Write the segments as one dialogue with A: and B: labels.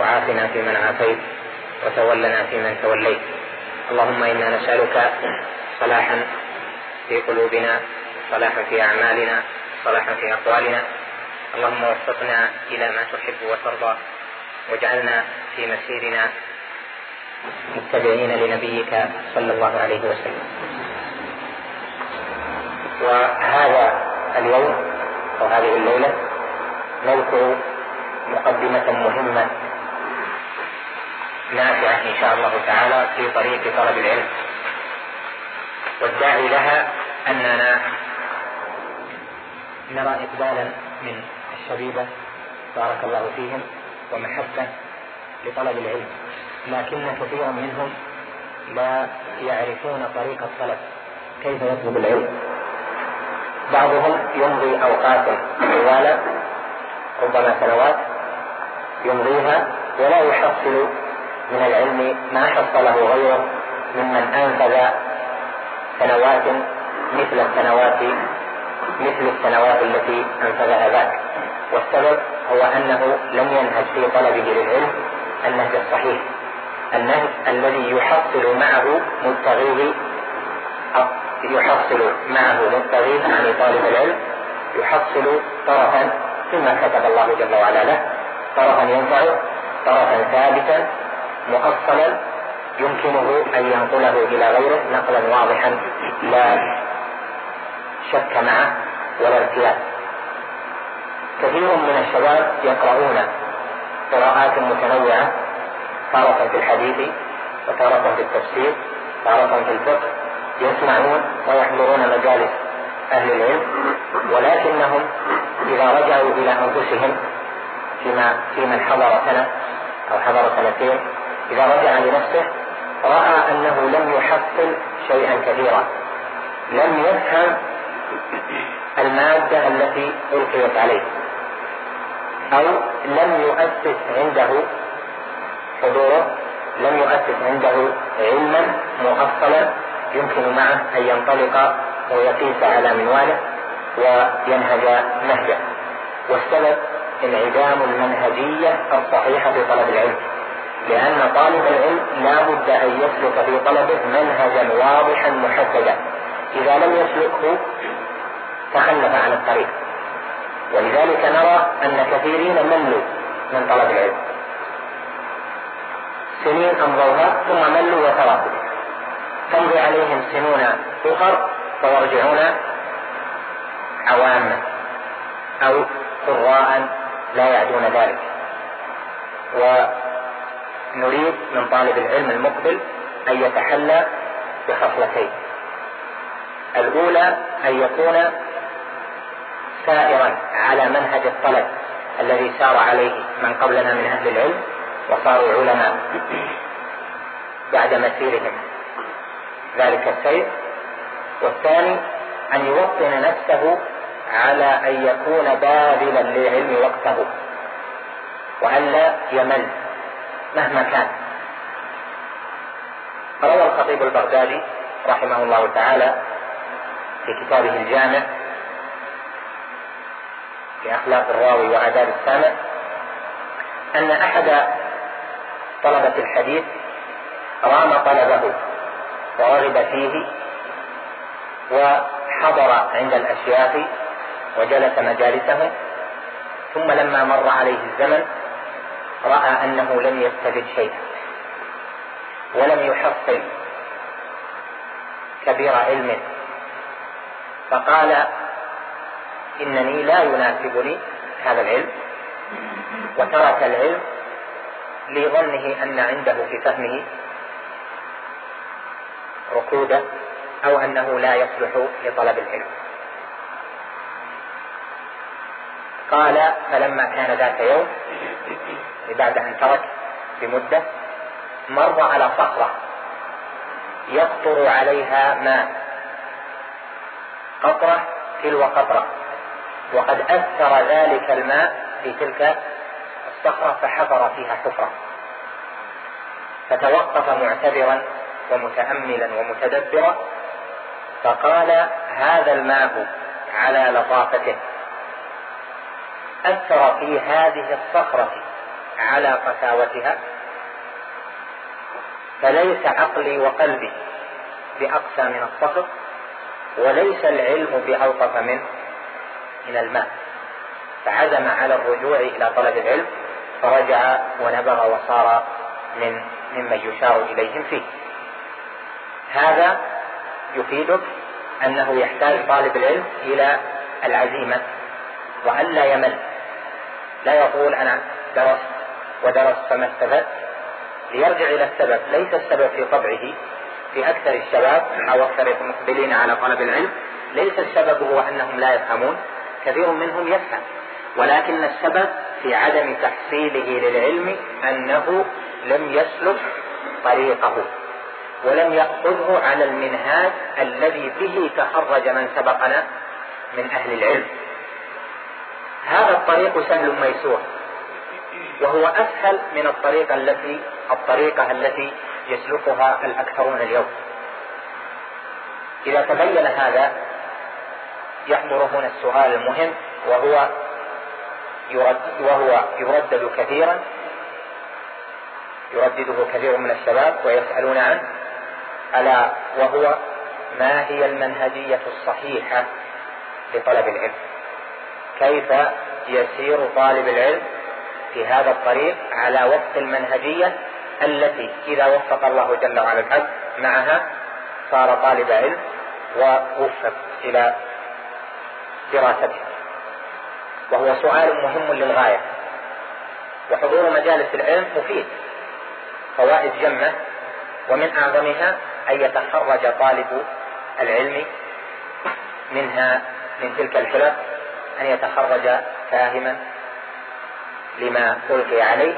A: وعافنا فيمن عافيت وتولنا فيمن توليت. اللهم إنا نسألك صلاحا في قلوبنا صلاحا في أعمالنا صلاحا في أقوالنا. اللهم وفقنا إلى ما تحب وترضى واجعلنا في مسيرنا متبعين لنبيك صلى الله عليه وسلم. وهذا اليوم أو هذه الليلة نذكر مقدمة مهمة نافعة إن شاء الله تعالى في طريق طلب العلم. والداعي لها أننا نرى إقبالا من الشبيبة بارك الله فيهم ومحبة لطلب العلم. لكن كثيرا منهم لا يعرفون طريق الطلب. كيف يطلب العلم؟ بعضهم يمضي أوقاتا طوال ربما سنوات يمضيها ولا يحصل من العلم ما حصله غيره ممن أنفذ سنوات مثل السنوات مثل السنوات التي أنفذها ذاك. والسبب هو أنه لم ينهج في طلبه للعلم النهج الصحيح. النهج الذي يحصل معه مبتغيه يحصل معه مبتغيه يعني طالب العلم يحصل طرفا مما كتب الله جل وعلا له طرفا ينفعه طرفا ثابتا مؤصلا يمكنه أن ينقله إلى غيره نقلا واضحا لا شك معه ولا ارتياب. كثير من الشباب يقرؤون قراءات متنوعة تارة في الحديث وتارة في التفسير تارة في الفقه يسمعون ويحضرون مجالس أهل العلم ولكنهم إذا رجعوا إلى أنفسهم فيما في من حضر سنة أو حضر سنتين إذا رجع لنفسه رأى أنه لم يحصل شيئا كثيرا. لم يفهم المادة التي ألقيت عليه. أو لم يؤسس عنده حضوره لم يؤسس عنده علما مؤصلا يمكن معه أن ينطلق ويقيس على منواله وينهج نهجه. والسبب انعدام المنهجية الصحيحة في طلب العلم. لأن طالب العلم لا بد أن يسلك في طلبه منهجا واضحا محددا. إذا لم يسلكه تخلف عن الطريق. ولذلك نرى أن كثيرين ملوا من طلب العلم. سنين أمضوها ثم ملوا وتركوا. تمضي عليهم سنون أخر فيرجعون عواما أو قراء لا يعدون ذلك. ونريد من طالب العلم المقبل أن يتحلى بخصلتين. الأولى أن يكون سائرا على منهج الطلب الذي سار عليه من قبلنا من أهل العلم وصاروا علماء بعد مسيرهم. ذلك السير. والثاني أن يوطن نفسه على أن يكون باذلا للعلم وقته. وألا يمل. مهما كان. روى الخطيب البغدادي رحمه الله تعالى في كتابه الجامع في أخلاق الراوي وآداب السامع أن أحد طلبة الحديث رام طلبه ورغب فيه وحضر عند الأشياخ وجلس مجالسهم ثم لما مر عليه الزمن رأى أنه لم يستفد شيئا ولم يحصل كبير علم. فقال إنني لا يناسبني هذا العلم. وترك العلم لظنه أن عنده في فهمه ركوده أو أنه لا يصلح لطلب العلم. قال فلما كان ذات يوم بعد أن ترك بمدة مر على صخرة يقطر عليها ماء. قطرة تلو قطرة. وقد أثر ذلك الماء في تلك الصخرة فحفر فيها حفرة. فتوقف معتبرا ومتأملا ومتدبرا فقال هذا الماء على لطافته. أثر في هذه الصخرة. على قساوتها فليس عقلي وقلبي بأقسى من الصخر وليس العلم بألطف من من الماء. فعزم على الرجوع إلى طلب العلم فرجع ونبغ وصار من ممن يشار إليهم فيه. هذا يفيدك أنه يحتاج طالب العلم إلى العزيمة وألا يمل. لا يقول أنا درست ودرست فما استفدت. ليرجع إلى السبب. ليس السبب في طبعه في أكثر الشباب أو أكثر المقبلين على طلب العلم. ليس السبب هو أنهم لا يفهمون. كثير منهم يفهم. ولكن السبب في عدم تحصيله للعلم أنه لم يسلك طريقه ولم يأخذه على المنهاج الذي به تخرج من سبقنا من أهل العلم. هذا الطريق سهل ميسور. وهو أسهل من الطريقة التي الطريقة التي يسلكها الأكثرون اليوم. إذا تبين هذا يحضر هنا السؤال المهم وهو يرد وهو يردد كثيرا. يردده كثير من الشباب ويسألون عنه. ألا وهو ما هي المنهجية الصحيحة لطلب العلم؟ كيف يسير طالب العلم في هذا الطريق على وفق المنهجية التي إذا وفق الله جل وعلا العبد معها صار طالب علم ووفق إلى دراستها. وهو سؤال مهم للغاية. وحضور مجالس العلم مفيد. فوائد جمة ومن أعظمها أن يتخرج طالب العلم منها من تلك الحلق أن يتخرج فاهما لما ألقي عليه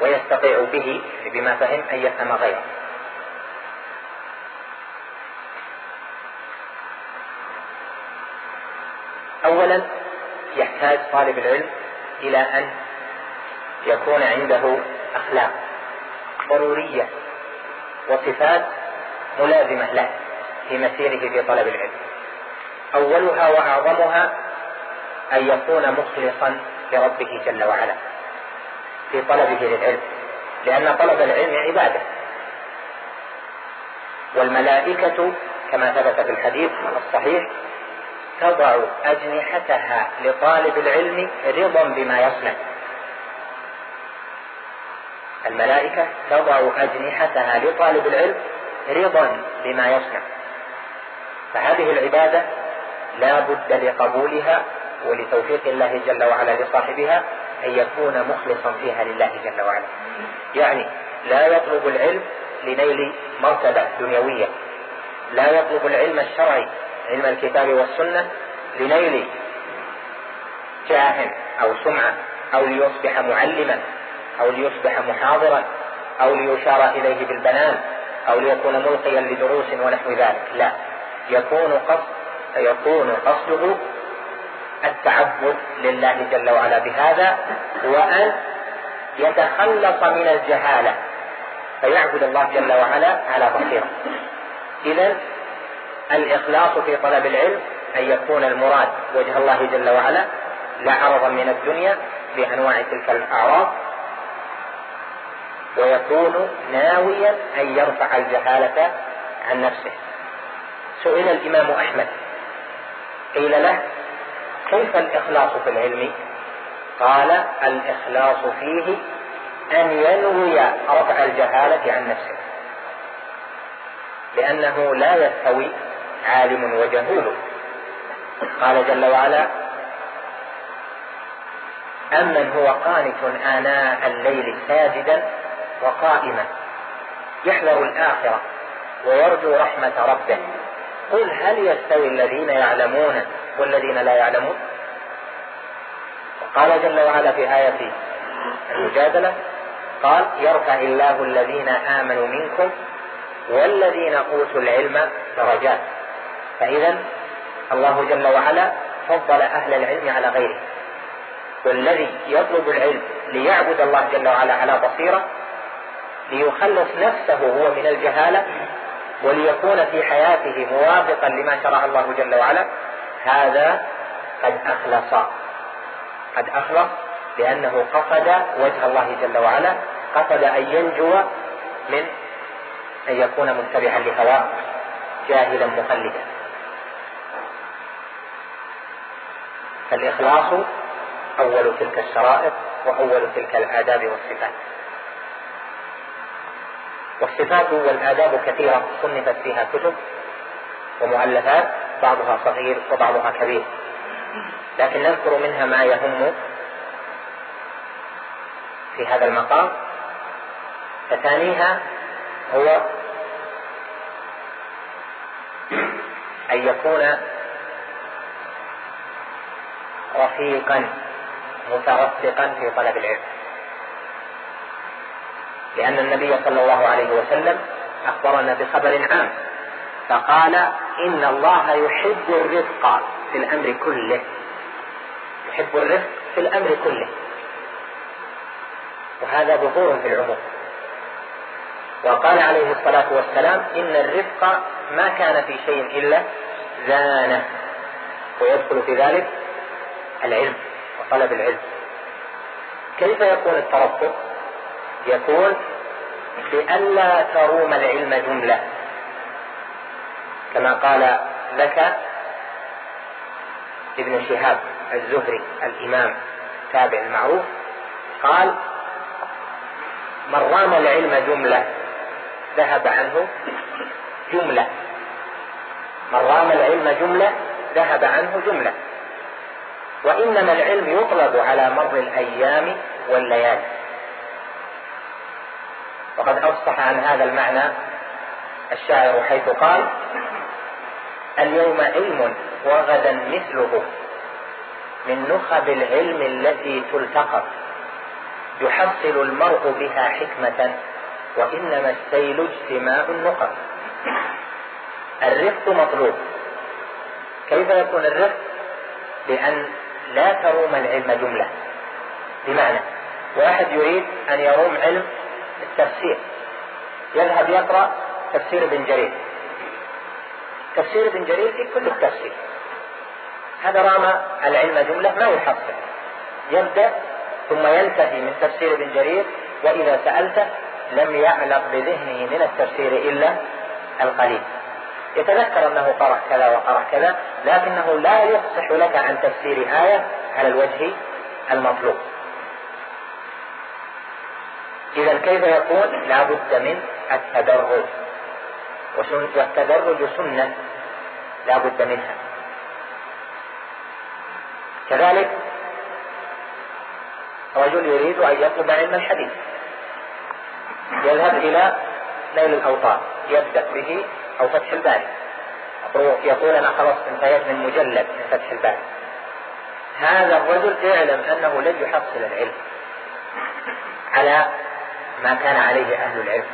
A: ويستطيع به بما فهم أن يفهم غيره. أولا يحتاج طالب العلم إلى أن يكون عنده أخلاق ضرورية وصفات ملازمة له في مسيره في طلب العلم. أولها وأعظمها أن يكون مخلصا لربه جل وعلا في طلبه للعلم لأن طلب العلم عبادة. والملائكة كما ثبت في الحديث الصحيح تضع أجنحتها لطالب العلم رضا بما يصنع. الملائكة تضع أجنحتها لطالب العلم رضا بما يصنع. فهذه العبادة لا بد لقبولها ولتوفيق الله جل وعلا لصاحبها أن يكون مخلصا فيها لله جل وعلا. يعني لا يطلب العلم لنيل مرتبة دنيوية. لا يطلب العلم الشرعي علم الكتاب والسنة لنيل جاه أو سمعة أو ليصبح معلما أو ليصبح محاضرا أو ليشار إليه بالبنان أو ليكون ملقيا لدروس ونحو ذلك. لا. يكون قصد يكون قصده التعبد لله جل وعلا بهذا وأن يتخلص من الجهالة فيعبد الله جل وعلا على بصيرة. إذا الإخلاص في طلب العلم أن يكون المراد وجه الله جل وعلا لا عرضا من الدنيا بأنواع تلك الأعراض ويكون ناويا أن يرفع الجهالة عن نفسه. سئل الإمام أحمد قيل له كيف الإخلاص في العلم؟ قال الإخلاص فيه أن ينوي رفع الجهالة عن نفسه. لأنه لا يستوي عالم وجهول. قال جل وعلا أمن هو قانت آناء الليل ساجدا وقائما. يحذر الآخرة ويرجو رحمة ربه. قل هل يستوي الذين يعلمون والذين لا يعلمون. قال جل وعلا في آية المجادلة قال يرفع الله الذين آمنوا منكم والذين أوتوا العلم درجات. فإذا الله جل وعلا فضل أهل العلم على غيره. والذي يطلب العلم ليعبد الله جل وعلا على بصيرة ليخلص نفسه هو من الجهالة وليكون في حياته موافقا لما شرع الله جل وعلا. هذا قد أخلص. قد أخلص لأنه قصد وجه الله جل وعلا قصد أن ينجو من أن يكون متبعا لهواه جاهلا مقلدا. فالإخلاص أول تلك الشرائط وأول تلك الآداب والصفات. والصفات والآداب كثيرة صنفت فيها كتب ومؤلفات بعضها صغير وبعضها كبير. لكن نذكر منها ما يهم في هذا المقام. فثانيها هو أن يكون رفيقا مترفقا في طلب العلم. لأن النبي صلى الله عليه وسلم أخبرنا بخبر عام. فقال إن الله يحب الرفق في الأمر كله. يحب الرفق في الأمر كله. وهذا ظهور في العموم. وقال عليه الصلاة والسلام إن الرفق ما كان في شيء إلا زانة. ويدخل في ذلك العلم وطلب العلم. كيف يكون الترفق؟ يكون بألا تروم العلم جملة. كما قال لك ابن شهاب الزهري الإمام التابع المعروف قال من رام العلم جملة ذهب عنه جملة. من رام العلم جملة ذهب عنه جملة. وإنما العلم يطلب على مر الأيام والليالي. وقد أفصح عن هذا المعنى الشاعر حيث قال اليوم علم وغدا مثله من نخب العلم التي تلتقط يحصل المرء بها حكمة وإنما السيل اجتماع النقط. الرفق مطلوب. كيف يكون الرفق؟ بأن لا تروم العلم جملة. بمعنى واحد يريد أن يروم علم التفسير. يذهب يقرأ تفسير ابن جرير. تفسير ابن جرير في كل التفسير. هذا رام العلم جملة ما يحصل. يبدأ ثم ينتهي من تفسير ابن جرير وإذا سألته لم يعلق بذهنه من التفسير إلا القليل. يتذكر أنه قرأ كذا وقرأ كذا لكنه لا يفصح لك عن تفسير آية على الوجه المطلوب. إذا كيف يكون؟ لا بد من التدرج. والتدرج سنة لا بد منها. كذلك رجل يريد أن يطلب علم الحديث. يذهب إلى نيل الأوطار. يبدأ به أو فتح الباري. يقول أنا خلاص انتهيت من مجلد من فتح الباري. هذا الرجل اعلم أنه لن يحصل العلم على ما كان عليه أهل العلم.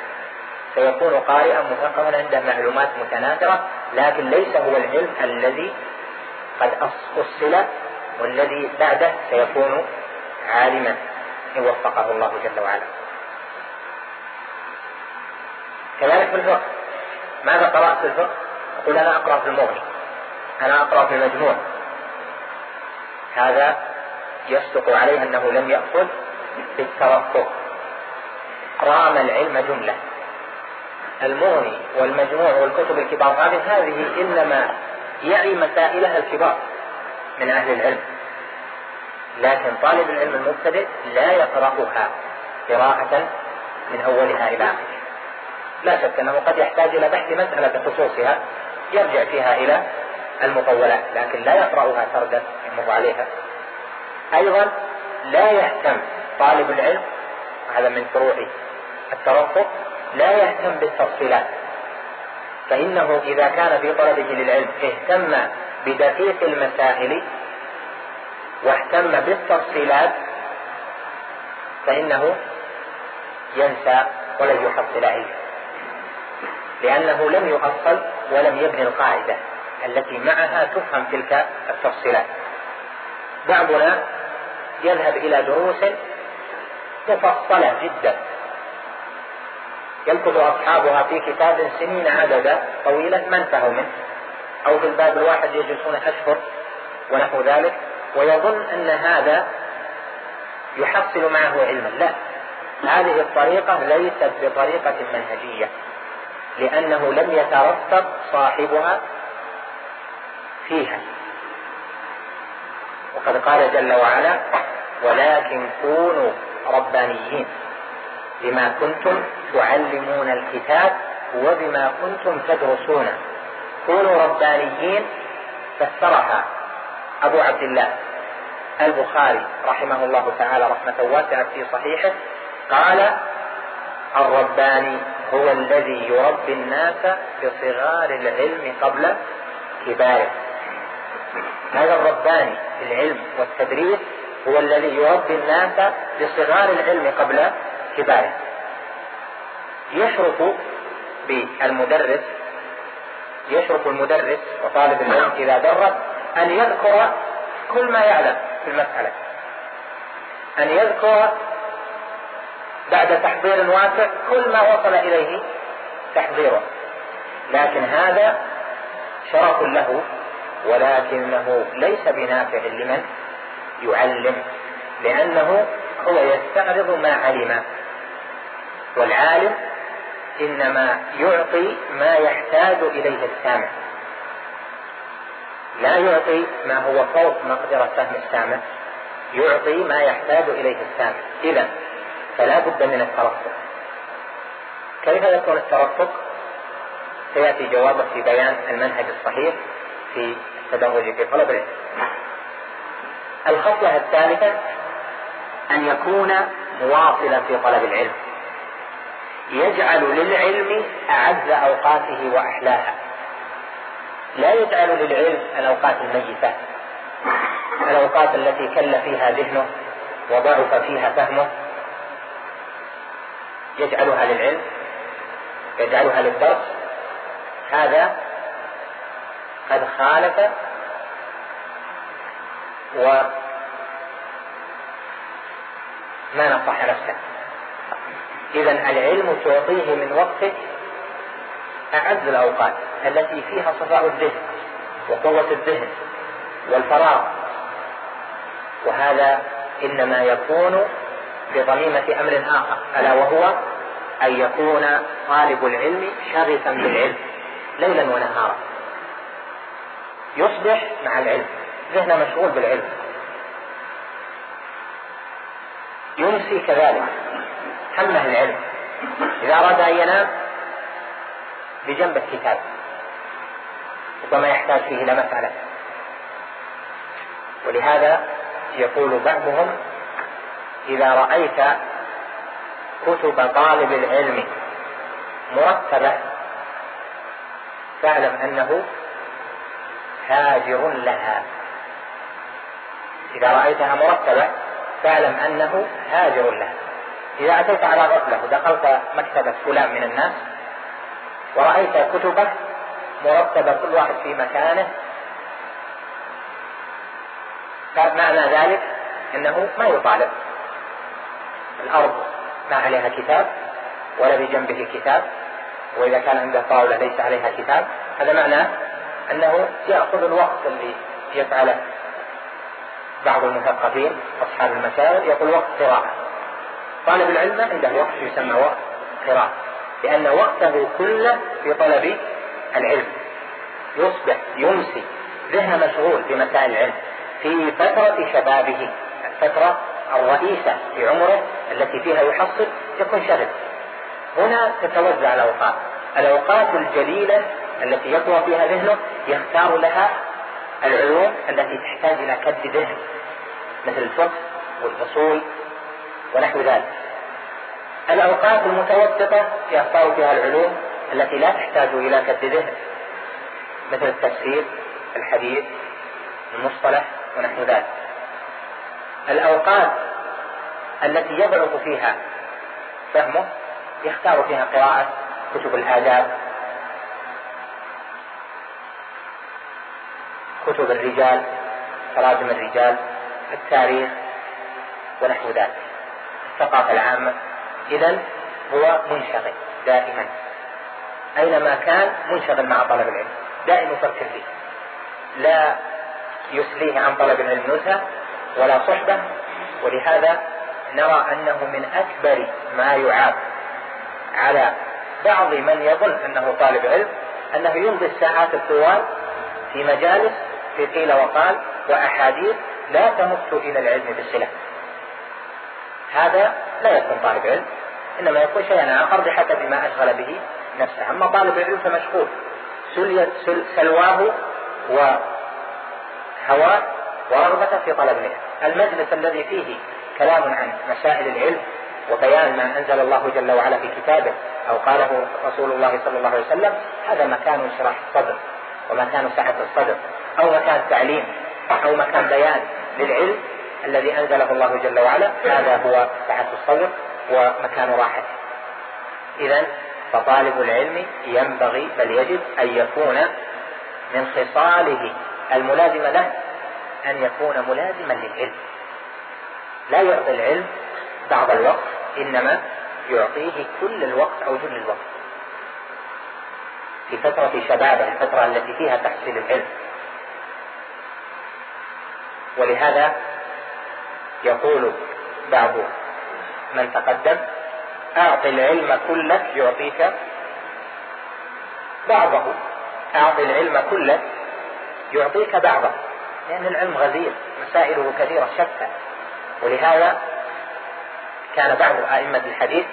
A: سيكون قارئا مثقفا عنده معلومات متناثرة لكن ليس هو العلم الذي قد أصل والذي بعده سيكون عالما إن وفقه الله جل وعلا. كذلك في الفقه. ماذا قرأت في الفقه؟ أقول أنا أقرأ في المغني. أنا أقرأ في المجموع. هذا يصدق عليه أنه لم يأخذ بالترفق رام العلم جملة. المغني والمجموع والكتب الكبار. هذه هذه إنما يعي مسائلها الكبار من أهل العلم. لكن طالب العلم المبتدئ لا يقرأها قراءة من أولها إلى آخرها لا شك أنه قد يحتاج إلى بحث مسألة بخصوصها يرجع فيها إلى المطولات لكن لا يقرأها سردا يمر عليها. أيضا لا يهتم طالب العلم هذا من فروع الترفق لا يهتم بالتفصيلات. فإنه إذا كان في طلبه للعلم اهتم بدقيق المسائل واهتم بالتفصيلات فإنه ينسى ولن يحصل علما لأنه لم يؤصل ولم يبني القاعدة التي معها تفهم تلك التفصيلات. بعضنا يذهب إلى دروس مفصلة جدا. يلكض أصحابها في كتاب سنين عددا طويلة ما انتهوا منه. أو في الباب الواحد يجلسون أشهر ونحو ذلك ويظن أن هذا يحصل معه علما. لا هذه الطريقة ليست بطريقة منهجية لأنه لم يترتب صاحبها فيها. وقد قال جل وعلا ولكن كونوا ربانيين بما كنتم تعلمون الكتاب وبما كنتم تدرسون كونوا ربانيين فسرها أبو عبد الله البخاري رحمه الله تعالى رحمة واسعة في صحيحه. قال الرباني هو الذي يربي الناس بصغار العلم قبل كباره هذا الرباني في العلم والتدريس هو الذي يربي الناس بصغار العلم قبل كباره يشرف بالمدرس يشرف المدرس وطالب العلم إذا درس أن يذكر كل ما يعلم في المسألة. أن يذكر بعد تحضير واسع كل ما وصل إليه تحضيره. لكن هذا شرف له ولكنه ليس بنافع لمن يعلم لأنه هو يستعرض ما علم. والعالم إنما يعطي ما يحتاج إليه السامع. لا يعطي ما هو فوق مقدرة فهم السامع. يعطي ما يحتاج إليه السامع. إذا فلا بد من الترفق. كيف يكون الترفق؟ سيأتي جوابه في بيان المنهج الصحيح في التدرج في طلب العلم. الخصلة الثالثة أن يكون مواصلا في طلب العلم. يجعل للعلم أعز أوقاته وأحلاها. لا يجعل للعلم الأوقات الميتة الأوقات التي كل فيها ذهنه وضعف فيها فهمه. يجعلها للعلم يجعلها للدرس. هذا قد خالف وما نصح نفسه. إذا العلم تعطيه من وقتك أعز الأوقات التي فيها صفاء الذهن وقوة الذهن والفراغ. وهذا إنما يكون بضميمة أمر آخر ألا وهو أن يكون طالب العلم شغفا بالعلم ليلا ونهارا. يصبح مع العلم ذهنه مشغول بالعلم. يمسي كذلك. همه العلم. إذا أراد أن ينام بجنب الكتاب. ربما يحتاج فيه إلى مسألة. ولهذا يقول بعضهم إذا رأيت كتب طالب العلم مرتبة فاعلم أنه هاجر لها. إذا رأيتها مرتبة فاعلم أنه هاجر لها. إذا أتيت على غفلة ودخلت مكتبة فلان من الناس ورأيت كتبه مرتبة كل واحد في مكانه معنى ذلك أنه ما يطالب. الأرض ما عليها كتاب ولا بجنبه كتاب وإذا كان عنده طاولة ليس عليها كتاب هذا معناه أنه يأخذ الوقت اللي يفعله بعض المثقفين أصحاب المسائل يقول وقت قراءة. طالب العلم عنده وقت يسمى وقت قراءة لأن وقته كله في طلب العلم. يصبح يمسي ذهنه مشغول بمسائل العلم. في فترة شبابه الفترة الرئيسة في عمره التي فيها يحصل يكون شغل هنا تتوزع الأوقات. الأوقات الجليلة التي يقوى فيها ذهنه يختار لها العلوم التي تحتاج إلى كد ذهن مثل الفقه والأصول ونحو ذلك. الأوقات المتوسطة يختار فيها العلوم التي لا تحتاج إلى كد ذهن مثل التفسير الحديث المصطلح ونحو ذلك. الأوقات التي يضعف فيها فهمه يختار فيها قراءة كتب الآداب كتب الرجال تراجم الرجال التاريخ ونحو ذلك. الثقافة العامة. إذا هو منشغل دائما. أينما كان منشغل مع طلب العلم. دائما يفكر فيه. لا يسليه عن طلب العلم نزهة ولا صحبة. ولهذا نرى أنه من أكبر ما يعاب على بعض من يظن أنه طالب علم أنه يمضي الساعات الطوال في مجالس في قيل وقال وأحاديث لا تمت إلى العلم بالصلة هذا لا يكون طالب علم إنما يكون شيئا آخر بحسب ما أشغل به نفسه. أما طالب العلم فمشغول. سليت سلواه وهواه ورغبته في طلب العلم المجلس الذي فيه كلام عن مسائل العلم وبيان ما أنزل الله جل وعلا في كتابه أو قاله رسول الله صلى الله عليه وسلم هذا مكان انشراح الصدر ومكان سعة الصدر أو مكان تعليم أو مكان بيان للعلم. الذي أنزله الله جل وعلا هذا هو سعة الصدر ومكان راحته. إذا فطالب العلم ينبغي بل يجب أن يكون من خصاله الملازمة له أن يكون ملازما للعلم. لا يعطي العلم بعض الوقت إنما يعطيه كل الوقت أو جل الوقت. في فترة شبابة الفترة التي فيها تحصيل العلم. ولهذا يقول بعض من تقدم أعط العلم كلك يعطيك بعضه. أعط العلم كلك يعطيك بعضه. لأن العلم غزير مسائله كثيرة شتى. ولهذا كان بعض أئمة الحديث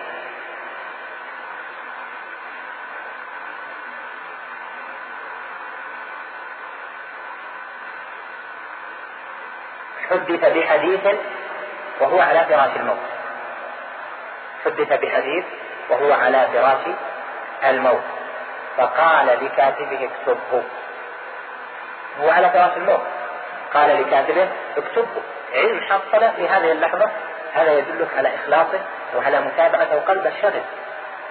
A: حدث بحديث وهو على فراش الموت. حدث بحديث وهو على فراش الموت. فقال لكاتبه اكتبه. هو على فراش الموت. قال لكاتبه اكتبه. علم حصل في هذه اللحظة هذا يدلك على إخلاصه وعلى متابعته وقلب الشغل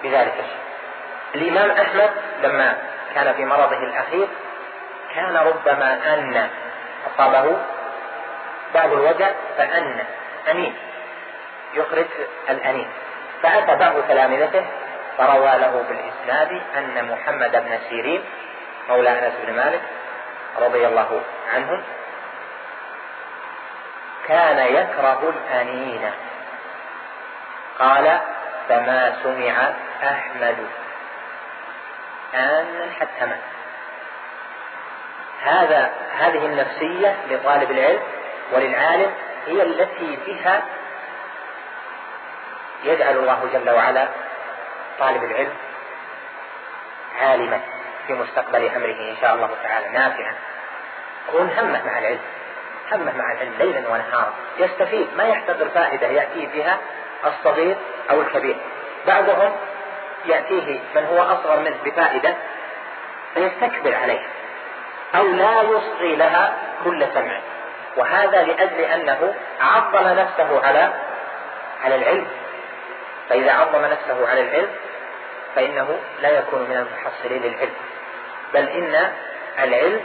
A: بذلك الشيء. الإمام أحمد لما كان في مرضه الأخير كان ربما أن أصابه بعض الوجع فأن أنين. يخرج الأنين. فأتى بعض تلامذته فروى له بالإسناد أن محمد بن سيرين مولى أنس بن مالك رضي الله عنه كان يكره الأنين. قال فما سمع أحمد. آنا حتى مات. هذا هذه النفسية لطالب العلم وللعالم هي التي بها يجعل الله جل وعلا طالب العلم عالما في مستقبل أمره إن شاء الله تعالى نافعا. يكون همه مع العلم همه مع العلم ليلا ونهارا. يستفيد ما يحتقر فائدة ياتيه بها الصغير أو الكبير. بعضهم يأتيه من هو أصغر منه بفائدة فيستكبر عليها أو لا يصغي لها كل سمع وهذا لأجل أنه عظم نفسه على على العلم. فإذا عظم نفسه على العلم فإنه لا يكون من المحصلين للعلم بل إن العلم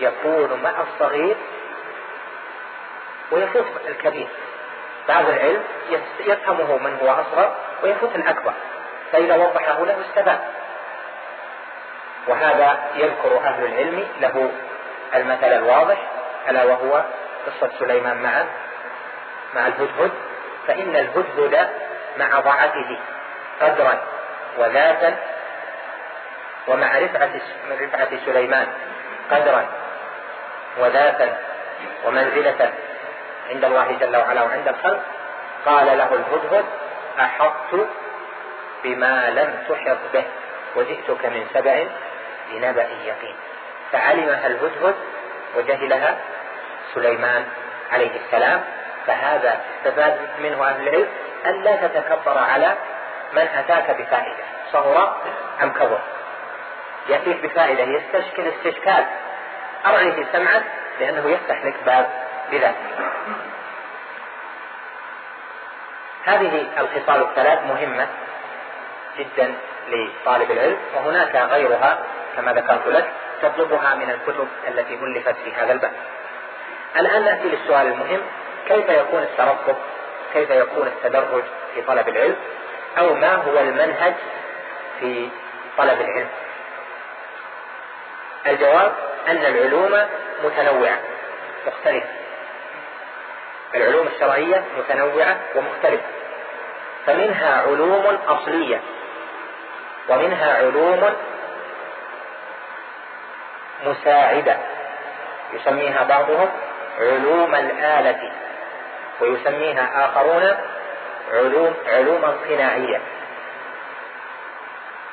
A: يكون مع الصغير ويفوت الكبير. بعض العلم يفهمه من هو أصغر ويفوت الأكبر. فإذا وضحه له استفاد وهذا يذكر أهل العلم له المثل الواضح ألا وهو قصة سليمان مع مع الهدهد فإن الهدهد مع ضعته قدرا وذاتا ومع رفعة رفعة سليمان قدرا وذاتا ومنزلة عند الله جل وعلا وعند الخلق قال له الهدهد أحطت بما لم تحط به وجئتك من سبع بنبأ يقين. فعلمها الهدهد وجهلها سليمان عليه السلام فهذا استفاد منه أهل العلم أن لا تتكبر على من أتاك بفائدة صغر أم كبر. يأتيك بفائدة يستشكل استشكال أرعه سمعا لأنه يفتح لك باب بذلك هذه الخصال الثلاث مهمة جدا لطالب العلم وهناك غيرها كما ذكرت لك تطلبها من الكتب التي ألفت في هذا الباب. الآن نأتي للسؤال المهم. كيف يكون الترقب كيف يكون التدرج في طلب العلم؟ أو ما هو المنهج في طلب العلم؟ الجواب أن العلوم متنوعة. مختلفة. العلوم الشرعية متنوعة ومختلفة. فمنها علوم أصلية ومنها علوم مساعدة. يسميها بعضهم علوم الآلة ويسميها آخرون علوم علوما صناعية.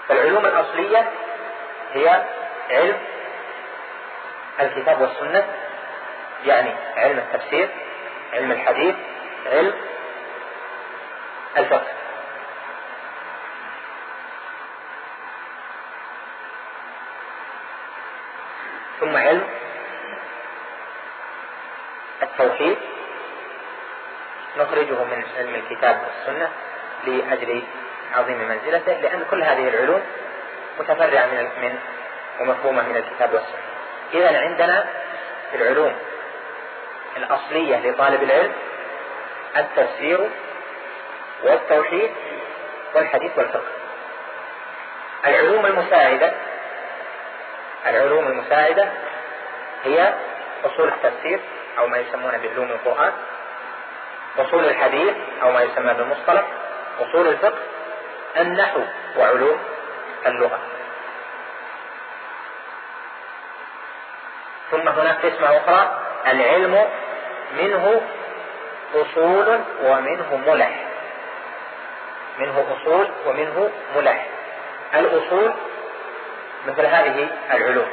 A: فالعلوم الأصلية هي علم الكتاب والسنة يعني علم التفسير علم الحديث علم الفقه. ثم علم التوحيد. نخرجه من علم الكتاب والسنة لأجل عظيم منزلته لأن كل هذه العلوم متفرعة من من ومفهومة من الكتاب والسنة. إذا عندنا في العلوم الأصلية لطالب العلم التفسير والتوحيد والحديث والفقه. العلوم المساعدة العلوم المساعدة هي أصول التفسير أو ما يسمونه بعلوم القرآن أصول الحديث أو ما يسمى بالمصطلح أصول الفقه النحو وعلوم اللغة. ثم هناك قسمة أخرى العلم منه أصول ومنه ملح. منه أصول ومنه ملح. الأصول مثل هذه العلوم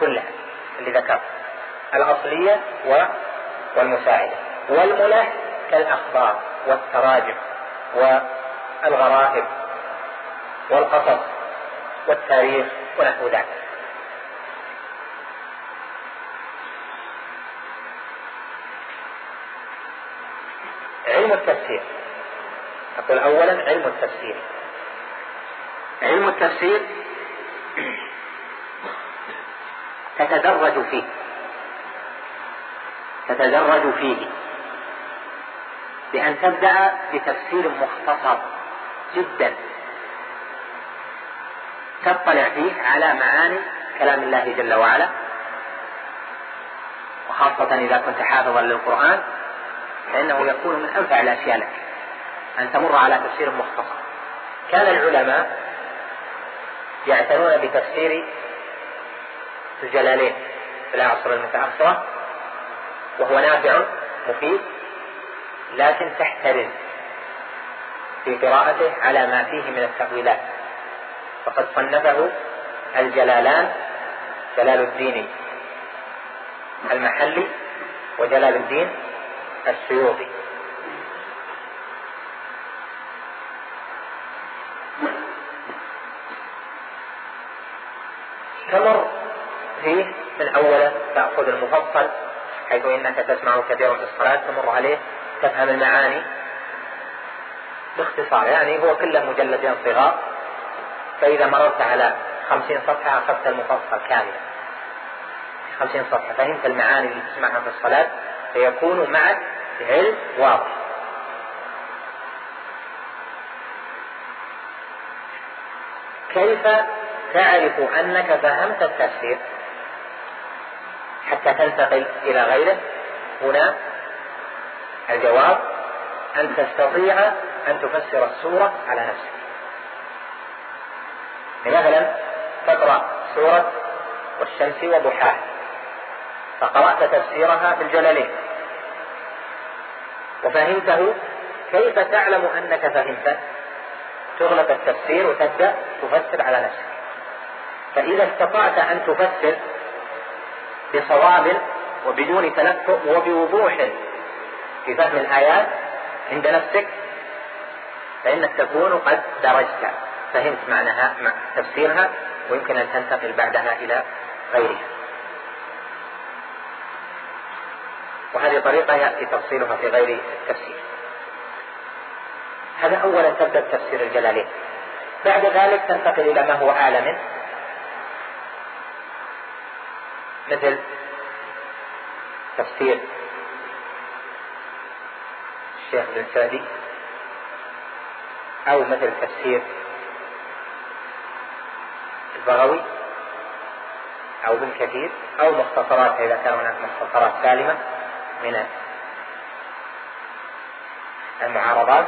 A: كلها اللي ذكرت. الأصلية والمساعدة. والملح كالأخبار والتراجم والغرائب والقصص والتاريخ ونحو ذلك. علم التفسير. أقول أولا علم التفسير. علم التفسير تتدرج فيه. تتدرج فيه. بأن تبدأ بتفسير مختصر جدا. تطلع فيه على معاني كلام الله جل وعلا. وخاصة إذا كنت حافظا للقرآن فإنه يكون من أنفع الأشياء لك. أن تمر على تفسير مختصر. كان العلماء يعتنون بتفسير الجلالين في العصر المتأخرة وهو نافع مفيد لكن تحترم في قراءته على ما فيه من التأويلات. فقد صنفه الجلالان جلال الدين المحلي وجلال الدين السيوطي. تمر فيه من أوله تأخذ المفصل حيث إنك تسمع كثيرا في الصلاة تمر عليه تفهم المعاني باختصار. يعني هو كله مجلدين صغار. فإذا مررت على خمسين صفحة أخذت المفصل كاملا خمسين صفحة. فهمت المعاني اللي تسمعها في الصلاة فيكون معك علم واضح. كيف تعرف أنك فهمت التفسير؟ حتى تنتقل إلى غيره. هنا الجواب أن تستطيع أن تفسر السورة على نفسك. مثلا تقرأ سورة والشمس وضحاها فقرأت تفسيرها في الجلالين وفهمته كيف تعلم أنك فهمته تغلق التفسير وتبدأ تفسر على نفسك. فإذا استطعت أن تفسر بصواب وبدون تلفؤ وبوضوح في فهم الآيات عند نفسك فإنك تكون قد درجت. فهمت معناها مع تفسيرها ويمكن أن تنتقل بعدها إلى غيرها. وهذه طريقة يأتي تفصيلها في غير التفسير. هذا أولا تبدأ بتفسير الجلالين. بعد ذلك تنتقل إلى ما هو أعلى منه. مثل تفسير الشيخ بن سعدي أو مثل تفسير البغوي أو ابن كثير أو مختصرات إذا كان هناك مختصرات سالمة من المعارضات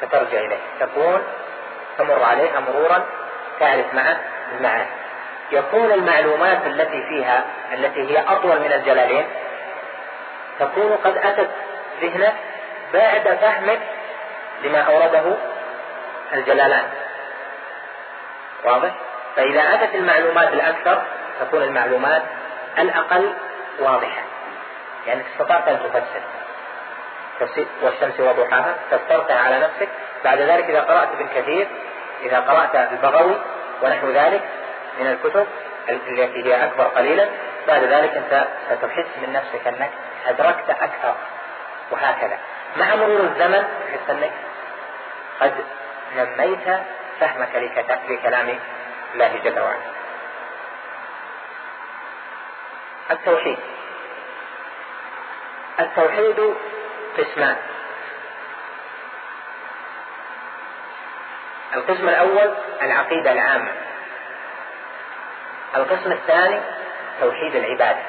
A: فترجع إليه. تكون تمر عليها مرورا تعرف معه المعاني. يكون المعلومات التي فيها التي هي أطول من الجلالين تكون قد أتت ذهنك بعد فهمك لما أورده الجلالان. واضح؟ فإذا أتت المعلومات الأكثر تكون المعلومات الأقل واضحة. يعني استطعت أن تفسر. والشمس وضحاها فسرتها على نفسك. بعد ذلك إذا قرأت ابن كثير إذا قرأت البغوي ونحو ذلك من الكتب التي هي أكبر قليلا. بعد ذلك أنت ستحس من نفسك أنك أدركت أكثر. وهكذا. مع مرور الزمن تحس أنك قد نميت فهمك لكلام الله جل وعلا. التوحيد. التوحيد قسمان. القسم الأول العقيدة العامة. القسم الثاني توحيد العبادة.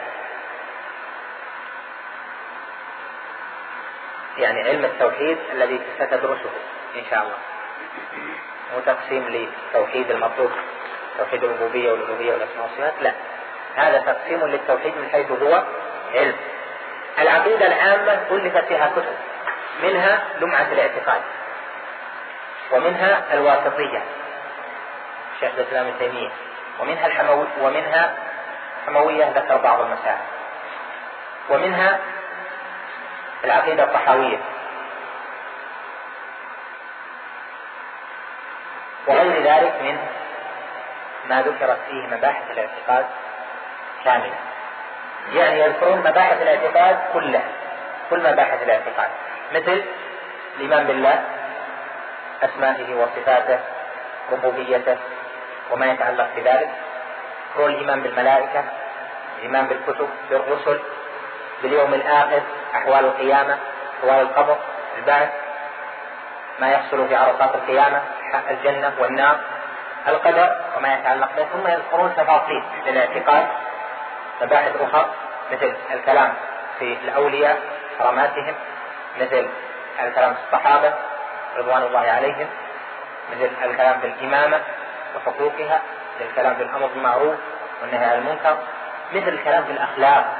A: يعني علم التوحيد الذي ستدرسه إن شاء الله. مو تقسيم لتوحيد المطلوب توحيد الربوبية والألوهية والأسماء والصفات لا. هذا تقسيم للتوحيد من حيث هو علم. العقيدة العامة ألفت فيها كتب منها لمعة الاعتقاد ومنها الواسطية شيخ الإسلام ابن تيمية. ومنها الحموي ومنها حموية ذكر بعض المسائل. ومنها العقيدة الطحاوية. وغير ذلك من ما ذكرت فيه مباحث الاعتقاد كاملة. يعني يذكرون مباحث الاعتقاد كلها كل مباحث الاعتقاد. مثل الإيمان بالله أسمائه وصفاته ربوبيته وما يتعلق بذلك. هو الإيمان بالملائكة الإيمان بالكتب بالرسل باليوم الآخر أحوال القيامة أحوال القبر البعث ما يحصل في عرصات القيامة الجنة والنار القدر وما يتعلق به. ثم يذكرون تفاصيل للاعتقاد مباحث أخرى مثل الكلام في الأولياء كراماتهم مثل الكلام في الصحابة رضوان الله عليهم مثل الكلام في الإمامة. وحقوقها في الأمر بالمعروف والنهي عن المنكر مثل الكلام في الأخلاق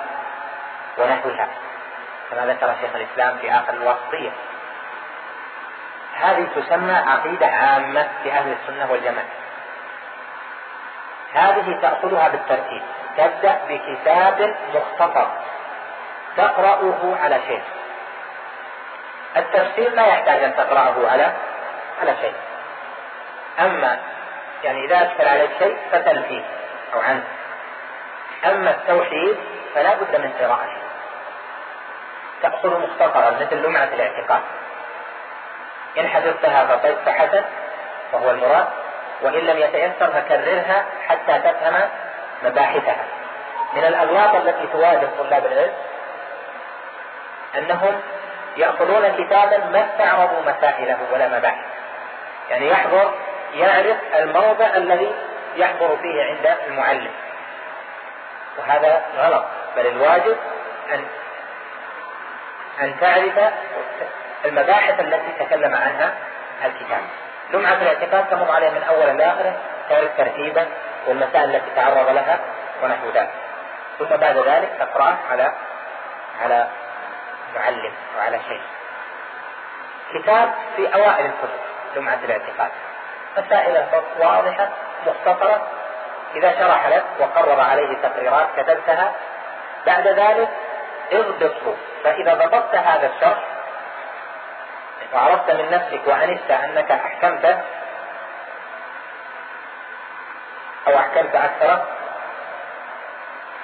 A: ونحوها كما ذكر شيخ الإسلام في آخر الواسطية هذه تسمى عقيدة عامة لأهل السنة والجماعة. هذه تأخذها بالترتيب. تبدأ بكتاب مختصر تقرأه على شيء التفسير لا يحتاج أن تقرأه على على شيء أما يعني إذا أشكل عليك شيء فتل فيه أو عنه. أما التوحيد فلا بد من قراءته تأخذ مختصرا مثل لمعة الاعتقاد. إن حفظتها فحسن وهو المراد. وإن لم يتيسر فكررها حتى تفهم مباحثها. من الأغلاط التي تواجه طلاب العلم أنهم يأخذون كتابا ما استعرضوا مسائله ولا مباحث يعني يحضر يعرف الموضع الذي يحضر فيه عند المعلم. وهذا غلط بل الواجب أن أن تعرف المباحث التي تكلم عنها الكتاب. لمعة الاعتقاد تمر عليه من أول إلى آخره تعرف ترتيبه والمسائل التي تعرض لها ونحو ذلك. ثم بعد ذلك تقرأه على على معلم وعلى شيخ. كتاب في أوائل الكتب لمعة الاعتقاد. مسائل واضحة مختصرة. إذا شرح لك وقرر عليه تقريرات كتبتها بعد ذلك اضبطه. فإذا ضبطت هذا الشرح وعرفت من نفسك وأنست أنك أحكمته أو أحكمت أكثر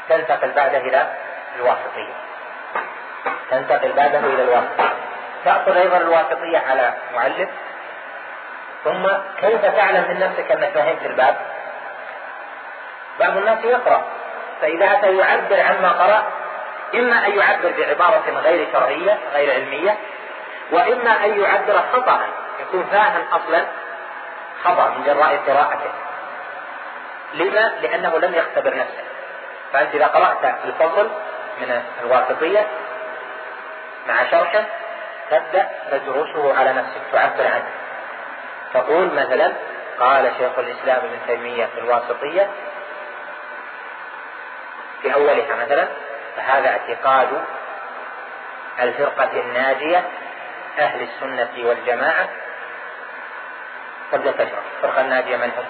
A: تنتقل بعده إلى الواسطية. تنتقل بعده إلى الواسطية. تأخذ أيضا الواسطية على معلم. ثم كيف تعلم من نفسك أنك فهمت الباب؟ بعض الناس يقرأ فإذا أتى يعبر عما قرأ إما أن يعبر بعبارة غير شرعية غير علمية وإما أن يعبر خطأ يكون فاهم أصلا خطأ من جراء قراءته. لما؟ لأنه لم يختبر نفسه. فأنت إذا قرأت الفصل من الواسطية مع شرحه تبدأ تدرسه على نفسك تعبر عنه. تقول مثلا قال شيخ الإسلام ابن تيمية في الواسطية في أولها مثلا فهذا اعتقاد الفرقة الناجية أهل السنة والجماعة. تبدأ تشرح الفرقة الناجية من هم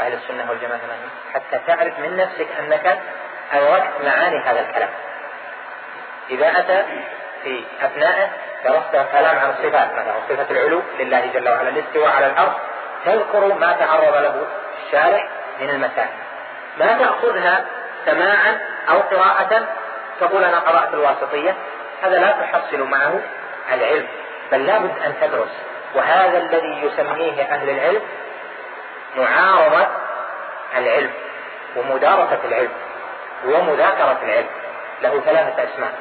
A: أهل السنة والجماعة من هم حتى تعرف من نفسك أنك أدركت معاني هذا الكلام. إذا أتى في أثنائه درست كلام عن الصفات مثلا صفة العلو لله جل وعلا الاستواء على الأرض تذكر ما تعرض له الشارع من المسائل ما تأخذها سماعا أو قراءة؟ تقول أنا قرأت الواسطية. هذا لا تحصل معه العلم بل لابد أن تدرس. وهذا الذي يسميه أهل العلم معارضة العلم ومدارسة العلم ومذاكرة العلم. له ثلاثة أسماء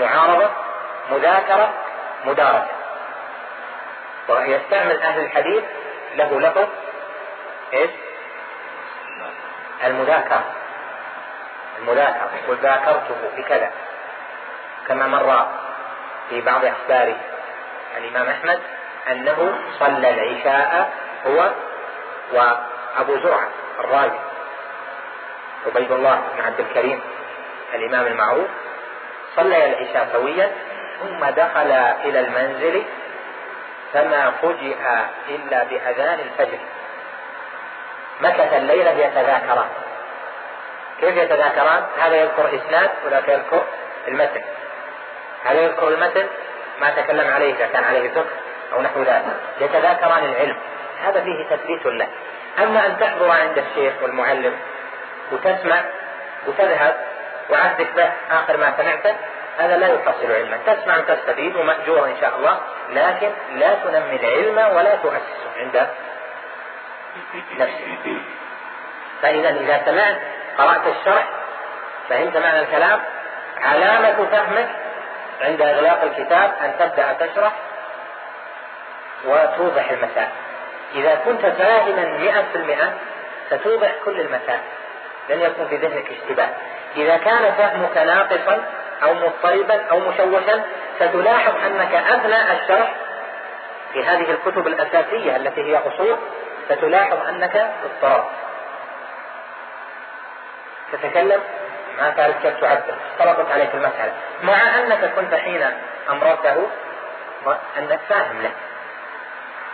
A: معارضة مذاكرة مدارسة. ويستعمل أهل الحديث له لفظ إيش؟ المذاكرة. المذاكرة. يقول ذاكرته بكذا كما مر في بعض أخبار الإمام أحمد أنه صلى العشاء هو وأبو زرعة الرازي عبيد الله بن عبد الكريم الإمام المعروف صليا العشاء سويا ثم دخل إلى المنزل فما فجئ إلا بأذان الفجر. مكث الليلة يتذاكران كيف يتذاكران؟ هذا يذكر إسناد وذاك يذكر المتن. هذا يذكر المتن ما تكلم عليه إذا كان عليه فقه أو نحو ذلك. يتذاكران العلم. هذا فيه تثبيت له. أما أن تحضر عند الشيخ والمعلم وتسمع وتذهب وعهدك به آخر ما سمعته هذا لا يحصل علما. تسمع وتستفيد ومأجور إن شاء الله لكن لا تنمي العلم ولا تؤسسه عند نفسك. فإذا إذا سمعت قرأت الشرح فهمت معنى الكلام علامة فهمك عند إغلاق الكتاب أن تبدأ تشرح وتوضح المسائل. إذا كنت فاهما مئة في المئة ستوضح كل المسائل لن يكون في ذهنك اشتباه. إذا كان فهمك ناقصا أو مضطربا أو مشوشا ستلاحظ أنك أثناء الشرح في هذه الكتب الأساسية التي هي أصول ستلاحظ أنك اضطربت تتكلم؟ ما تعرف كيف تعبر. اختلطت عليك المسألة. مع أنك كنت حين أمرته أنك فاهم له.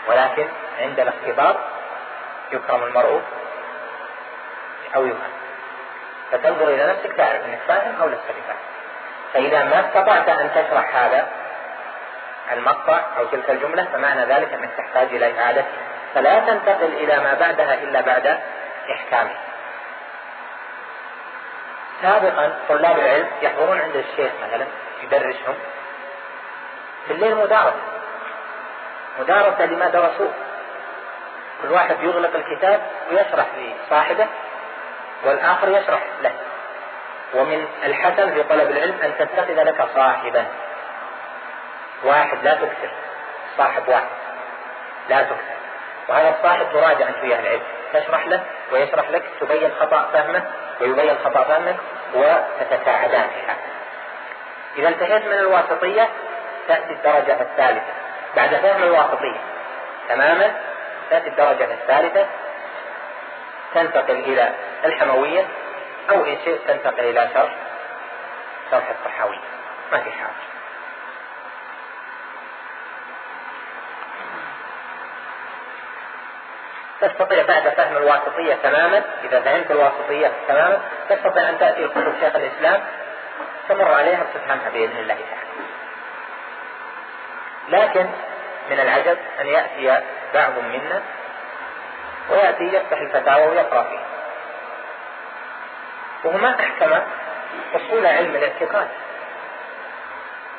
A: ولكن عند الاختبار يكرم المرء أو يهان فتنظر إلى نفسك تعرف أنك فاهم أو لست بفاهم. فإذا ما استطعت أن تشرح هذا المقطع أو تلك الجملة فمعنى ذلك أنك تحتاج إلى إعادتها فلا تنتقل إلى ما بعدها إلا بعد إحكامه. سابقا طلاب العلم يحضرون عند الشيخ مثلا يدرسهم. في الليل مدارسة. مدارسة لما درسوه. كل واحد يغلق الكتاب ويشرح لصاحبه والآخر يشرح له. ومن الحسن في طلب العلم أن تتخذ لك صاحبا. واحد لا تكثر صاحب واحد لا تكثر وهذا الصاحب تراجع أنت وياه العلم. تشرح له ويشرح لك تبين خطأ فهمه ويبين خطأ فهمك وتتساعدان في هذا إذا انتهيت من الواسطية تأتي الدرجة الثالثة. بعد فهم الواسطية تماما تأتي الدرجة الثالثة. تنتقل إلى الحموية. أو إن شئت تنتقل إلى شرح شرح الطحاوية ما في حاجة. تستطيع بعد فهم الواسطية تماما إذا فهمت الواسطية تماما تستطيع أن تأتي لكتب شيخ الإسلام تمر عليها وتفهمها بإذن الله تعالى. لكن من العجب أن يأتي بعض منا ويأتي يفتح الفتاوى ويقرأ فيها. وهو ما أحكم أصول علم الاعتقاد.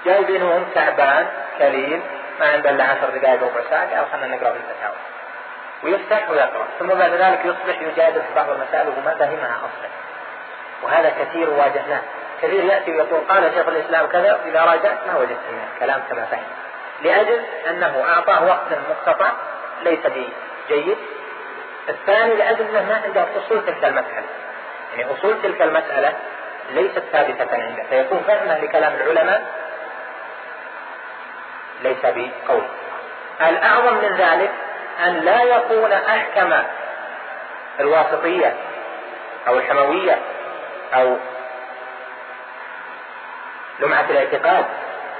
A: جايبينهم تعبان كليل ما عنده إلا عشر دقائق ربع ساعه قال خلينا نقرأ في الفتاوى ويفتح ويقرأ ثم بعد ذلك يصبح يجادل في بعض المسائل وهو ما فهمها أصلا. وهذا كثير واجهناه. كثير يأتي ويقول قال شيخ الإسلام كذا واذا راجعت ما وجدت منه الكلام كما فهم. لأجل أنه أعطاه وقت مقتطع ليس بجيد. الثاني لأجل أنه ما عنده أصول تلك المسألة. يعني أصول تلك المسألة ليست ثابتة عنده فيكون فهمه لكلام العلماء ليس بقول. الأعظم من ذلك أن لا يكون أحكم الواسطية أو الحموية أو لمعة الاعتقاد.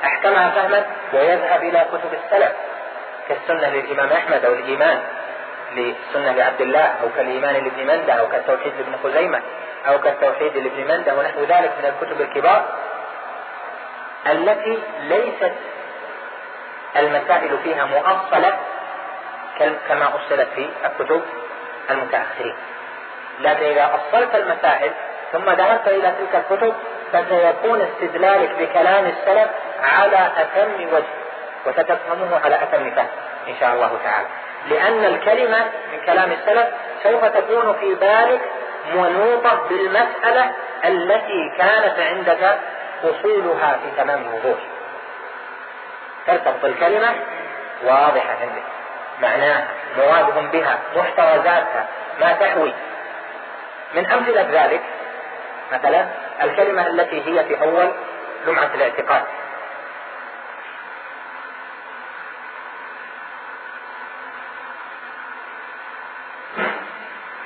A: أحكمها فهما ويذهب إلى كتب السلف كالسنة للإمام أحمد أو الإيمان. للسنة لعبد الله أو كالإيمان لابن مندة أو كالتوحيد لابن خزيمة أو كالتوحيد لابن مندة ونحو ذلك من الكتب الكبار التي ليست المسائل فيها مؤصلة كما أصلت في الكتب المتأخرين. لكن إذا أصلت المسائل ثم ذهبت إلى تلك الكتب فسيكون استدلالك بكلام السلف على أتم وجه وستفهمه على أتم فهم إن شاء الله تعالى. لأن الكلمة من كلام السلف سوف تكون في بالك منوطة بالمسألة التي كانت عندك أصولها في تمام الوضوح. ترتبط الكلمة واضحة عندك. معناها مرادهم بها محتوزاتها ما تحوي. من أمثلة ذلك مثلا الكلمة التي هي في أول لمعة الاعتقاد.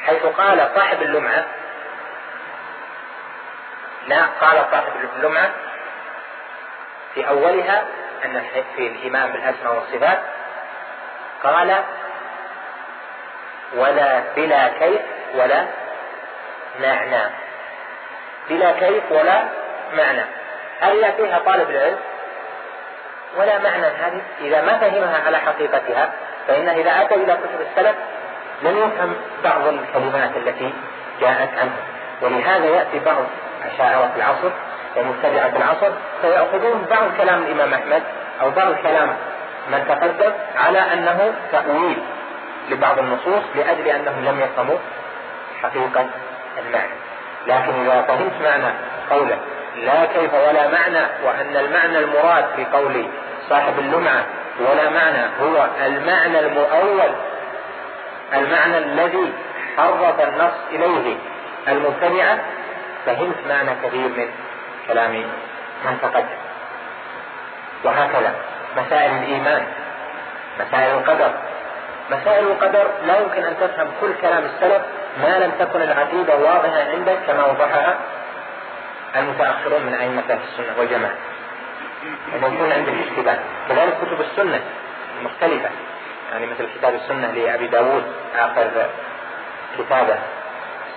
A: حيث قال صاحب اللمعة. لا قال صاحب اللمعة في أولها أن في الإيمان بالأسماء والصفات قال ولا بلا كيف ولا معنى. بلا كيف ولا معنى. هل يأتيها طالب العلم ولا معنى هذه. إذا ما فهمها على حقيقتها فإنه إذا أتى إلى كتب السلف لن يفهم بعض الكلمات التي جاءت عنه. ولهذا يأتي بعض أشاعرة العصر ومبتدعة العصر فيأخذون بعض كلام الإمام أحمد أو بعض كلام من تقدم على أنه تأويل لبعض النصوص لأجل أنهم لم يفهموا حقيقة المعنى. لكن إذا فهمت معنى قوله لا كيف ولا معنى وأن المعنى المراد في قول صاحب اللمعة ولا معنى هو المعنى المؤول المعنى الذي حرف النص إليه. المبتدعة فهمت معنى كثير من كلام من تقدم. وهكذا مسائل الإيمان مسائل القدر. مسائل القدر لا يمكن أن تفهم كل كلام السلف ما لم تكن العقيدة واضحة عندك كما وضحها المتأخرون من أئمة السنة والجماعة. أن يكون عندك اشتباه كذلك كتب السنة المختلفة. يعني مثل كتاب السنة لأبي داود آخر كتابه.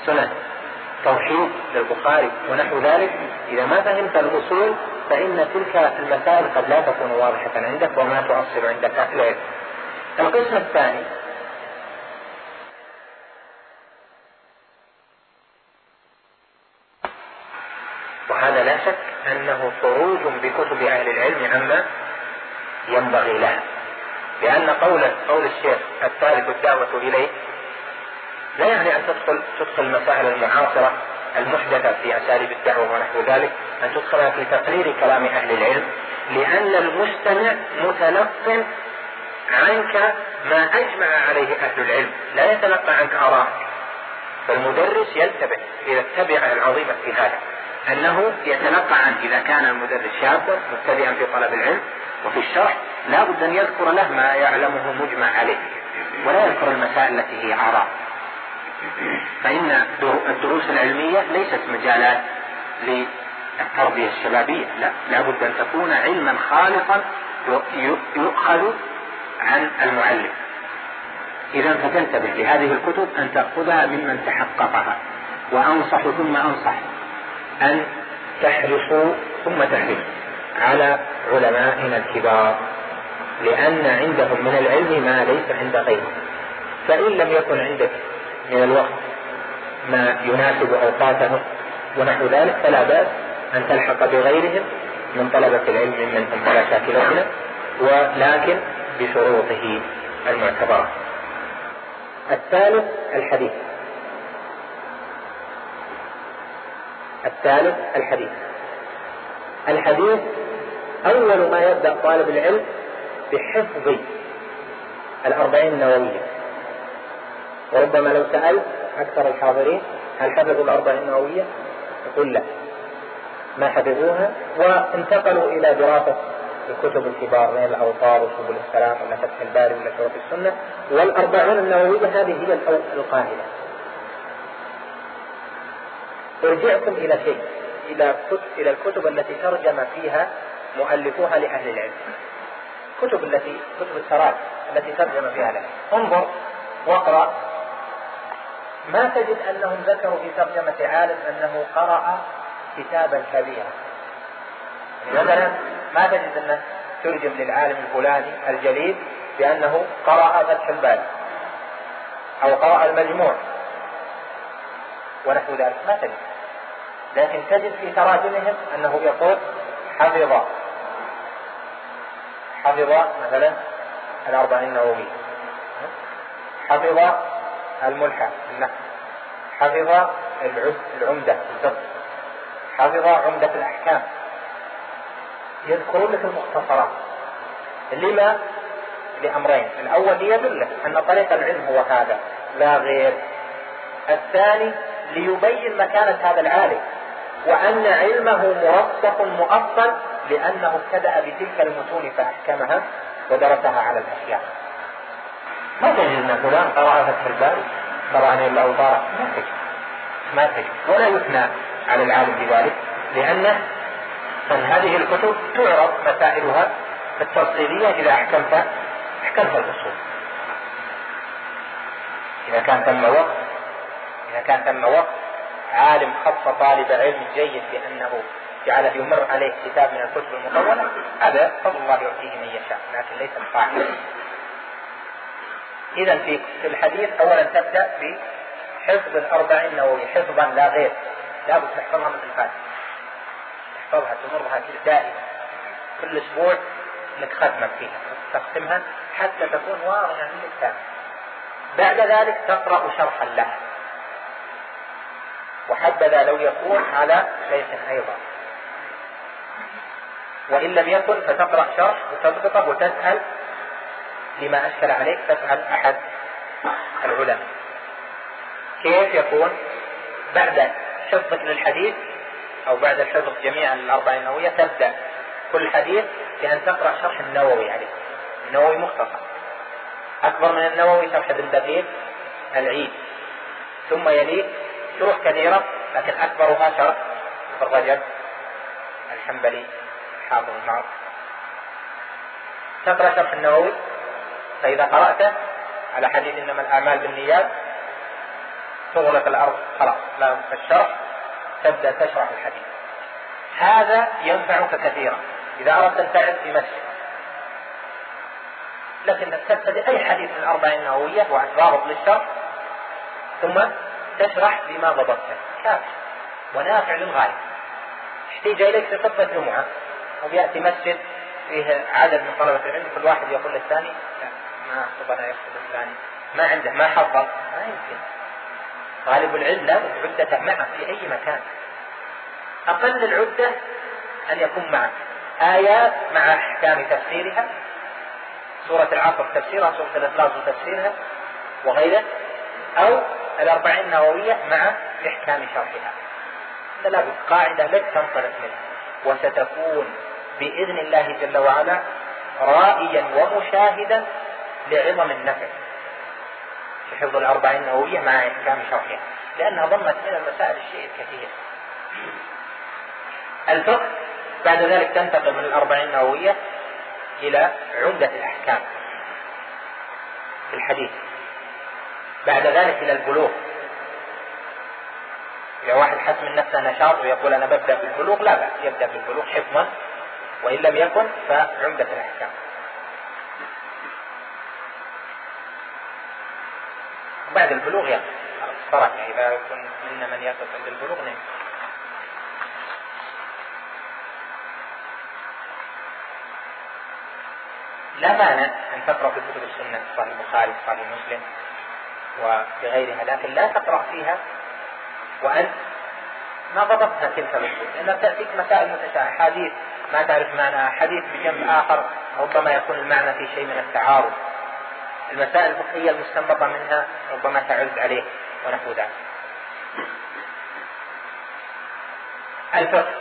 A: السنة توحيد للبخاري ونحو ذلك. إذا ما فهمت الأصول فإن تلك المسائل قد لا تكون واضحة عندك وما تؤصل عندك. العلم القسم الثاني. وهذا لا شك أنه خروج بكتب أهل العلم عما ينبغي لها. لأن قول قول الشيخ الثالث الدعوة إليه لا يعني أن تدخل تدخل المسائل المعاصرة المحدثة في أساليب الدعوة ونحو ذلك أن تدخلها في تقرير كلام أهل العلم لأن المستمع متلق عنك ما أجمع عليه أهل العلم لا يتلقى عنك آراءك فالمدرس ينتبه إلى التبعة العظيمة في هذا أنه يتلقى عنه. إذا كان المدرس شابا مبتدئا في طلب العلم وفي الشرح لا بد أن يذكر له ما يعلمه مجمع عليه ولا يذكر المسائل التي هي آراء فإن الدروس العلمية ليست مجالات للتربية الشبابية لا لابد أن تكون علما خالصا يؤخذ عن المعلم. إذا فتنتبه لهذه الكتب أن تأخذها ممن تحققها وأنصح ثم أنصح أن تحرصوا ثم تحرصوا. على علمائنا الكبار لأن عندهم من العلم ما ليس عند غيرهم. فإن لم يكن عندك من الوقت ما يناسب أوقاتهم ونحو ذلك فلا بأس أن تلحق بغيرهم من طلبة العلم منهم على شاكلتنا ولكن بشروطه المعتبرة. الثالث الحديث. الثالث الحديث. الحديث أول ما يبدأ طالب العلم بحفظ الأربعين النووية. وربما لو سأل أكثر الحاضرين هل حفظوا الأربعين النووية؟ يقول لا ما حفظوها وانتقلوا إلى دراسة الكتب الكبار من الأوطار وسبل السلام ولا فتح الباري ولا شرف السنة. والأربعون النووية هذه هي القاعدة ارجعكم إلى شيء إلى إلى الكتب التي ترجم فيها مؤلفوها لأهل العلم. كتب التي كتب التراث التي ترجم فيها العلم. انظر واقرأ. ما تجد أنهم ذكروا في ترجمة عالم أنه قرأ كتابا كبيرا. مثلا ما تجد أنه ترجم للعالم الفلاني الجليل بأنه قرأ فتح الباري أو قرأ المجموع. ونحو ذلك. ما تجد. لكن تجد في تراجمهم أنه يقول حفظ. حفظ مثلا الأربعين النووية. حفظ الملحة النحو. حفظ العمدة الفقه حفظ عمدة الأحكام. يذكرون لك المختصرات. لما؟ لأمرين. الأول ليدلك أن طريق العلم هو هذا لا غير. الثاني ليبين مكانة هذا العالم وأن علمه مرسخ مؤصل لأنه ابتدأ بتلك المتون فأحكمها ودرسها على الأشياء ما تجد أن فلان قرأ فتح الباري قرأ الأوطار ما تجد. ما تجد. ولا يثنى على العالم بذلك لأنه من هذه الكتب تعرض مسائلها التفصيلية إذا أحكمت أحكمت الأصول. إذا كان ثم وقت إذا كان ثم وقت عالم خص طالب علم جيد بأنه جعله يمر عليه كتاب من الكتب المطولة هذا فضل الله يعطيه من يشاء لكن ليس القاعدة إذا في الحديث أولا تبدأ بحفظ الأربعين نووي حفظا لا غير لابد تحفظها مثل الفاتحة تحفظها تمرها دائما كل أسبوع ختمة فيها تختمها حتى تكون واضحة في الكتاب. بعد ذلك تقرأ شرحا لها. وحبذا لو يكون على شيخ أيضا. وإن لم يكن فتقرأ شرح وتضبطه وتسأل لما أشكل عليك تسأل أحد العلماء. كيف يكون بعد حفظك للحديث أو بعد الحفظ جميعا الأربع النووية تبدأ؟ كل حديث بأن تقرأ شرح النووي عليه. النووي مختصر. أكبر من النووي شرح ابن دقيق العيد. ثم يليه شروح كثيرة لكن أكبرها شرح الرجب الحنبلي. حافظ المعروف تقرأ شرح النووي فإذا قرأته على حديث إنما الأعمال بالنيات تغلق الأرض خلاص لا الشرح تبدأ تشرح الحديث. هذا ينفعك كثيرا إذا أردت أن تعد في مسجد لكنك تبتدئ أي حديث من الأربع النووية ضابط للشرح ثم تشرح بما ضبطته. كافي. ونافع للغاية. احتاج إليك في خطبة جمعة. وبيأتي مسجد فيه عدد من طلبة العلم كل واحد يقول للثاني لا ما أخطب أنا يخطب الثاني ما عنده ما حضر. ما يمكن. طالب العلم لابد عدته معه في أي مكان. أقل العدة أن يكون معك. آيات مع أحكام تفسيرها سورة العصر تفسيرها سورة الإخلاص وتفسيرها وغيره أو الأربعين النووية مع إحكام شرحها. لابد قاعدة لك تنطلق منها. وستكون بإذن الله جل وعلا رائيا ومشاهدا لعظم النفع. في حفظ الأربعين النووية مع إحكام شرحها. لأنها ضمت من المسائل الشيء الكثير. الفقه بعد ذلك تنتقل من الأربعين النووية إلى عمدة الأحكام في الحديث. بعد ذلك إلى البلوغ. إذا واحد حس من نفسه نشاط ويقول أنا ببدأ بالبلوغ لا بأس يبدأ بالبلوغ حفظا وإن لم يكن فعمدة الأحكام. بعد البلوغ يقف فرق إذا يكون منا من يقف عند البلوغ نعم. لا مانع أن تقرأ في كتب السنة في صحيح البخاري في صحيح مسلم وبغيرها لكن لا تقرأ فيها وأنت ما ضبطتها تلك الأصول لأنها تأتيك مسائل متشابهة حديث ما تعرف معناها حديث بجنب آخر ربما يكون المعنى في شيء من التعارض. المسائل الفقهية المستنبطة منها ربما تعز عليه ونحو ذلك. الفقه.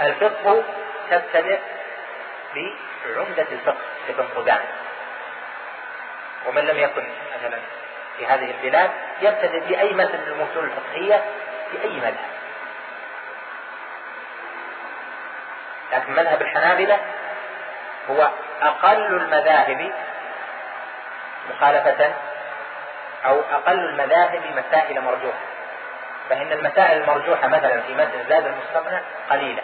A: الفقه تبتدئ بعمدة الفقه لابن قدامة ومن لم يكن مثلا في هذه البلاد يبتدئ بأي مثل من المتون الفقهية؟ في أي مذهب؟ لكن مذهب الحنابلة هو أقل المذاهب مخالفة أو أقل المذاهب مسائل مرجوحة. فإن المسائل المرجوحة مثلا في متن زاد المستقنع قليلة.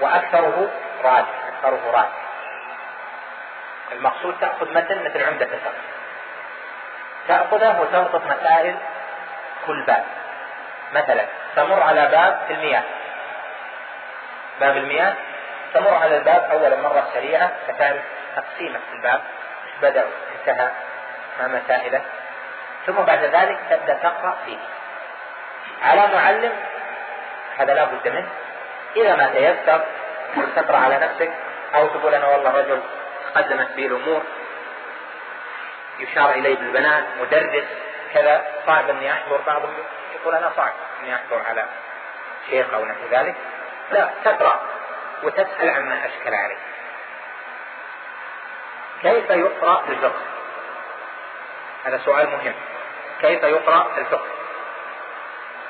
A: وأكثره راجح أكثره راجح المقصود تأخذ متن مثل عمدة الفقه. تأخذه وتربط مسائل كل باب. مثلا تمر على باب المياه. باب المياه تمر على الباب أول مرة سريعة. فتعرف تقسيمة الباب. بدأ؟ انتهى ما مسائله. ثم بعد ذلك تبدأ تقرأ فيه. على معلم هذا لا بد منه. إذا ما تيسر تقرأ على نفسك أو تقول أنا والله رجل تقدمت بي الأمور. يشار إلي بالبنات مدرس كذا. صعب أني أحضر بعضهم يقول أنا صعب أني أحضر على شيخ أو نحو ذلك لا تقرأ وتسأل عما أشكل عليه. كيف يقرأ الفقه؟ هذا سؤال مهم. كيف يقرأ الفقه؟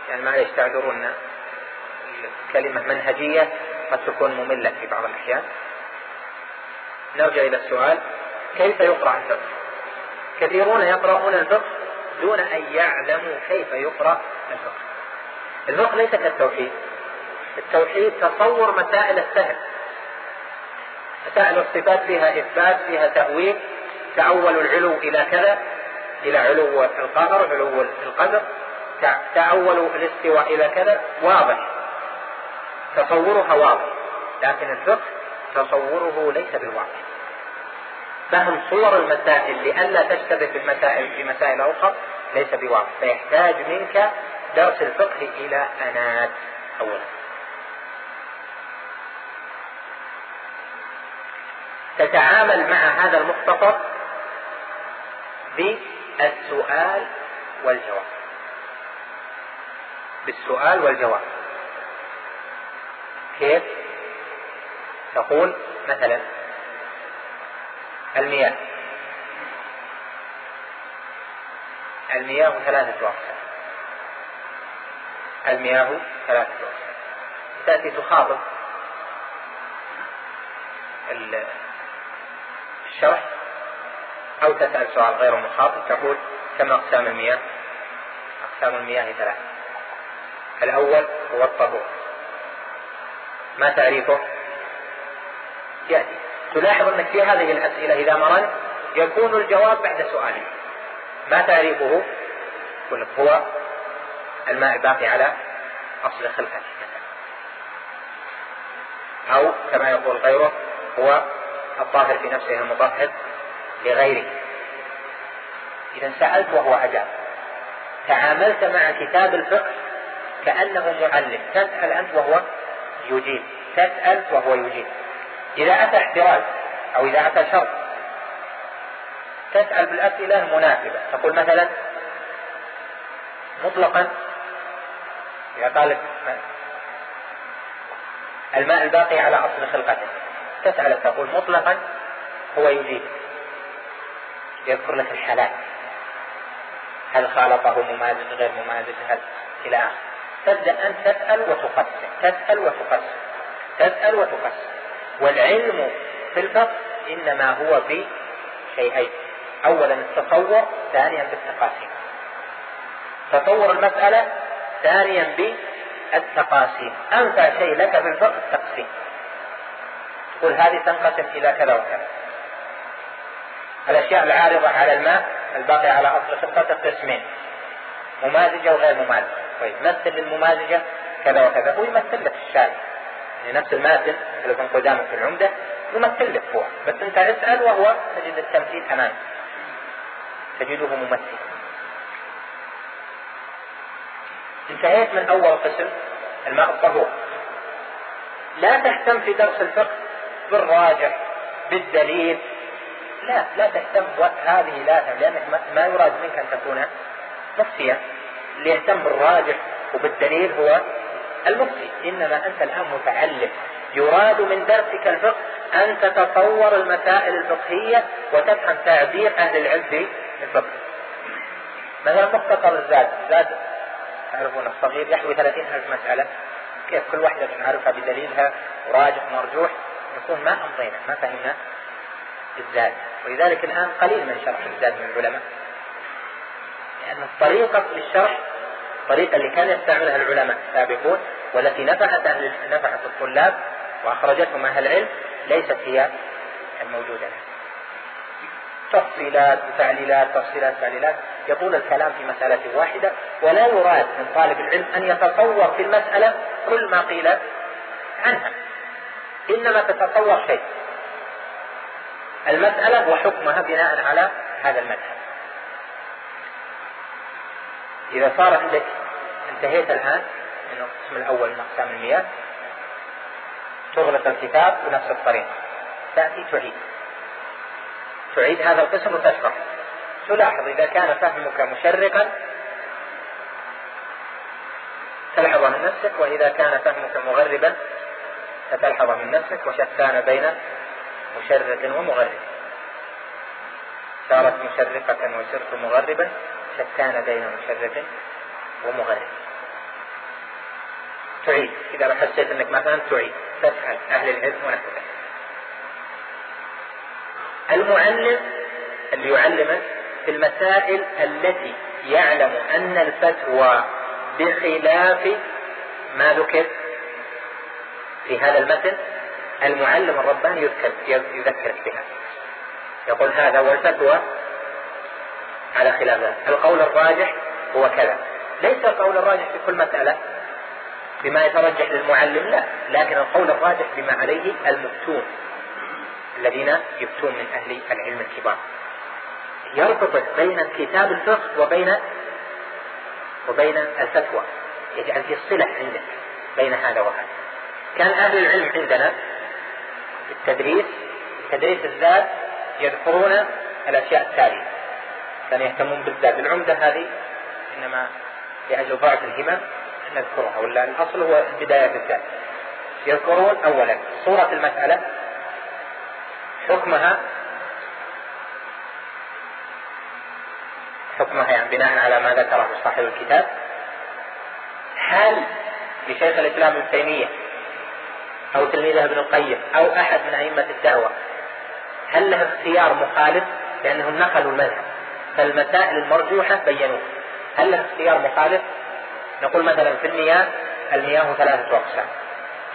A: يعني معلش تعذرون كلمة منهجية قد تكون مملة في بعض الأحيان. نرجع إلى السؤال كيف يقرأ الفقه؟ كثيرون يقرؤون الفقه دون أن يعلموا كيف يقرأ الفقه. الفقه ليس كالتوحيد. التوحيد تصور مسائل السهل. مسائل الصفات فيها إثبات فيها تأويل. تأول العلو إلى كذا إلى علو القهر علو القدر تأول الاستواء إلى كذا. واضح. تصورها واضح. لكن الفقه تصوره ليس بالواضح. فهم صور المسائل لئلا تشتبه في المسائل في مسائل أخرى ليس بواضح. فيحتاج منك درس الفقه إلى أنات أولا. تتعامل مع هذا المختصر بالسؤال والجواب. بالسؤال والجواب. كيف تقول مثلا المياه؟ المياه ثلاثة أقسام المياه ثلاثة. أقسام تأتي تخاطب الشرح أو تسأل سؤال غير مخاطب تقول كم أقسام المياه؟ أقسام المياه ثلاثة. الأول هو الطهور ما تعريفه؟ يأتي. تلاحظ أنك في هذه الأسئلة إذا مرنت يكون الجواب بعد سؤال ما تعريفه؟ هو الماء الباقي على أصل خلقته أو كما يقول غيره هو الطاهر في نفسه المطهر لغيره. إذا سألت وهو أجاب. تعاملت مع كتاب الفقه كأنه معلم. تسأل أنت وهو يجيب. تسأل وهو يجيب. إذا أتى احتراز أو إذا أتى شرط تسأل بالأسئلة المناسبة. تقول مثلا مطلقا إذا قال الماء الباقي على أصل خلقته. تسأل تقول مطلقا هو يجيب. يذكر لك الحالات. هل خالطه ممازج غير ممازج هل إلى آخره تبدأ أن تسأل وتقسم. تسأل وتقسم. تسأل وتقسم. والعلم في الفقه إنما هو بشيئين. أولا التصور ثانيا بالتقاسيم. تطور المسألة ثانيا بالتقاسيم. أنفع شيء لك في الفقه التقسيم. تقول هذه تنقسم إلى كذا وكذا. الأشياء العارضة على الماء الباقي على أصل خطة قسمين ممازجة وغير ممازجة. طيب مثل الممازجة كذا وكذا. هو يمثل لك الشاي. يعني نفس الماتن اللي كان قدامك في العمدة يمثل لك هو. بس أنت اسأل وهو تجد التمثيل امامك تجده ممثل. انتهيت من أول قسم الماء الطهور. لا تهتم في درس الفقه بالراجح بالدليل. لا لا تهتم هذه لا لأنك ما يراد منك أن تكون مفتيا. اللي يهتم بالراجح وبالدليل هو المفتي. إنما أنت الآن متعلم. يراد من درسك الفقه أن تتصور المسائل الفقهية وتفهم تعبير أهل العلم في الفقه مثلا مختصر الزاد زاد تعرفون الصغير يحوي ثلاثين ألف مسألة. كيف كل واحدة نعرفها بدليلها؟ وراجح مرجوح نكون ما أمضينا ما فهمنا الزاد. ولذلك الآن قليل من شرح الزاد من العلماء. لأن الطريقة للشرح الطريقة اللي كان يستعملها العلماء السابقون والتي نفعت أهل نفعت الطلاب وأخرجتهم أهل العلم ليست هي الموجودة. الآن تفصيلات وتعليلات تفصيلات. تعليلات يطول الكلام في مسألة واحدة ولا يراد من طالب العلم أن يتصور في المسألة كل ما قيل عنها. إنما تتصور شيء. المسألة وحكمها بناء على هذا المذهب. إذا صار عندك انتهيت الآن من القسم الأول من أقسام المياه تغلق الكتاب بنفس الطريقة. تأتي تعيد. تعيد هذا القسم وتشرح. تلاحظ إذا كان فهمك مشرقا تلحظ من نفسك وإذا كان فهمك مغربا فتلحظ من نفسك وشتان بين مشرق ومغرب. صارت مشرقة وصرت مغربا شتان بين مشرق ومغرب. تعيد. إذا حسيت أنك مثلا تعيد تسأل أهل العلم ونحو المعلم اللي يعلمك في المسائل التي يعلم أن الفتوى بخلاف ما ذكر في هذا المتن المعلم الرباني يذكر يذكرك بها. يقول هذا هو الفتوى على خلاف القول الراجح هو كذا. ليس القول الراجح في كل مسألة بما يترجح للمعلم لا. لكن القول الراجح بما عليه المفتون الذين يفتون من أهل العلم الكبار. يربط بين كتاب الفقه وبين وبين الفتوى. يجعل في صلة عندك بين هذا وهذا. كان أهل العلم عندنا في التدريس تدريس الذات يذكرون الأشياء التالية. كانوا يهتمون بالذات. العمدة هذه إنما لأجل ضعف الهمم نذكرها ولا الأصل هو بداية الذات يذكرون أولا صورة المسألة حكمها حكمها يعني بناء على ما ذكره صاحب الكتاب. هل لشيخ الإسلام ابن تيمية أو تلميذه ابن القيم أو أحد من أئمة الدعوة هل له اختيار مخالف؟ لأنهم نقلوا المذهب فالمسائل المرجوحة بينوها هل له اختيار مخالف؟ نقول مثلا في المياه المياه ثلاثة أقسام.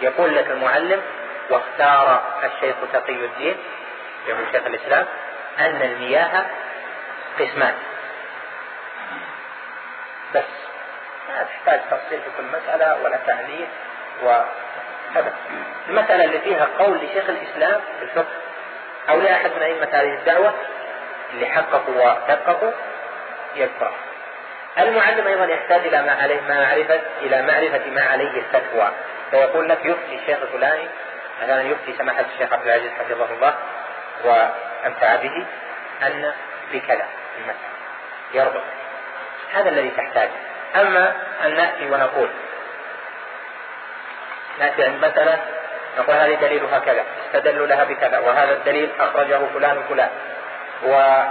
A: يقول لك المعلم واختار الشيخ تقي الدين يقول شيخ الإسلام أن المياه قسمان. بس. ما تحتاج تفصيل في كل مسألة ولا تعليل وهذا المسألة اللي فيها قول لشيخ الإسلام في الفقه. أو لأحد من أئمة هذه الدعوة اللي حققوا ودققوا يذكر المعلم أيضا يحتاج إلى ما عليه ما معرفة إلى معرفة ما عليه الفتوى. فيقول لك يفتي الشيخ الفلاني مثلا يفتي سماحة الشيخ عبد العزيز حفظه الله وأمتع به أن بكذا المسألة. يربط. هذا الذي تحتاج. أما أن نأتي ونقول. نأتي عند مسألة نقول هذه دليلها كذا استدلوا لها بكذا. وهذا الدليل أخرجه فلان وفلان. و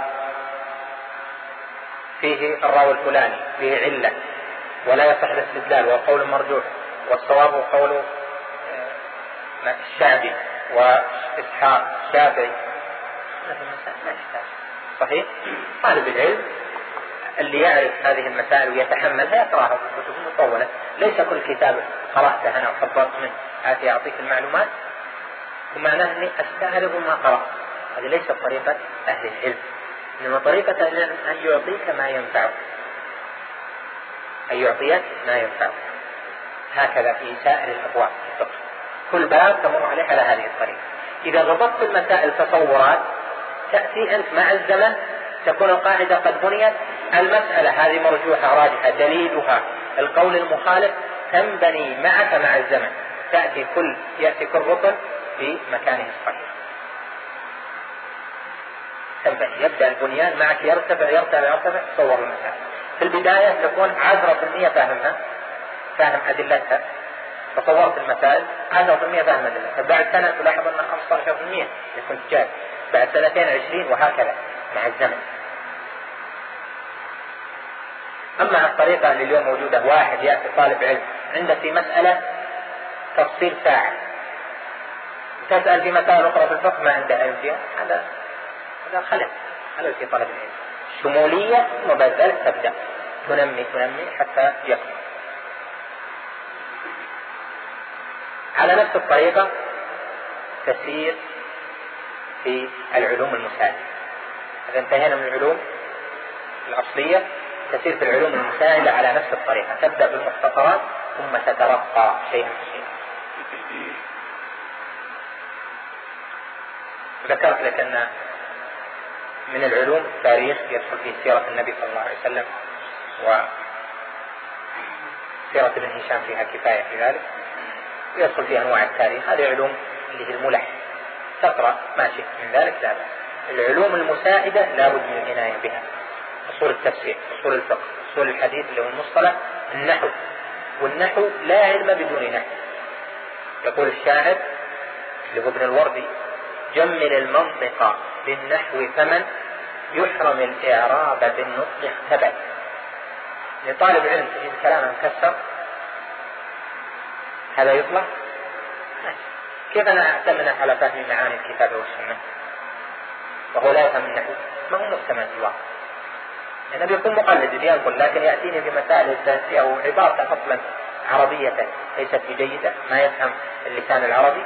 A: فيه الراوي الفلاني. فيه علة. ولا يصح الاستدلال. وقول مرجوح. والصواب قول آه، الشعبي وإسحاق الشافعي. صحيح؟ طالب العلم اللي يعرف هذه المسائل ويتحملها يقراها في الكتب المطولة ليس كل كتاب قرأته أنا وخبرت منه. آتي أعطيك المعلومات. ومعناه أني أستعرض ما قرأت. هذه ليست طريقة أهل العلم. إنما طريقة أهل العلم أن يعطيك ما ينفعك. أن يعطيك ما ينفعك. هكذا في سائر الأبواب في الفقه. كل باب تمر عليه على هذه الطريقة. إذا ربطت المسائل تصورات تأتي أنت مع الزمن تكون القاعدة قد بنيت. المسألة هذه مرجوحة راجحة دليلها القول المخالف. تنبني معك مع الزمن. تأتي كل يأتي كل ركن في مكانه الصحيح. تنبني يبدأ البنيان معك يرتفع يرتفع يرتفع تصور المسائل في البداية تكون عشرة في المية فاهمها؟ فاهم أدلتها. تصورت المسائل 10% فاهم أدلتها. بعد سنة تلاحظ أن 15% يكون جاهز بعد سنتين 20 وهكذا. مع الزمن. أما الطريقة اللي اليوم موجودة واحد يأتي طالب علم عنده في مسألة تفصيل ساعة. تسأل في مسائل أخرى في الفقه ما عنده علم فيها. هذا هذا خلل. خلل في طلب العلم. شمولية ذلك تبدأ. تنمي تنمي حتى يكمل على نفس الطريقة تسير في العلوم المساعدة. إذا انتهينا من العلوم الأصلية. تسير في العلوم المساعدة على نفس الطريقة. تبدأ بالمختصرات ثم تترقى شيئا فشيئا ذكرت لك أن من العلوم التاريخ يدخل فيه سيرة النبي صلى الله عليه وسلم وسيرة ابن هشام فيها كفاية في ذلك. ويدخل فيها أنواع التاريخ. هذه علوم اللي هي الملح تقرأ ما شئت من ذلك لا بأس. العلوم المساعدة لا بد من العناية بها. أصول التفسير أصول الفقه أصول الحديث اللي هو المصطلح النحو. والنحو لا علم بدون نحو. يقول الشاعر اللي هو ابن الوردي جمل المنطق بالنحو فمن يحرم الإعراب بالنطق اختبل لطالب علم تجد كلامه مكسر. هذا يطلق كيف أنا أعتمد على فهم معاني الكتاب والسنة؟ وهو لا يفهم النحو ما هو محتمل في الواقع لأنه بيكون مقلد ينقل لكن يأتيني بمسائل أو عبارة أصلا عربية ليست بجيدة ما يفهم اللسان العربي.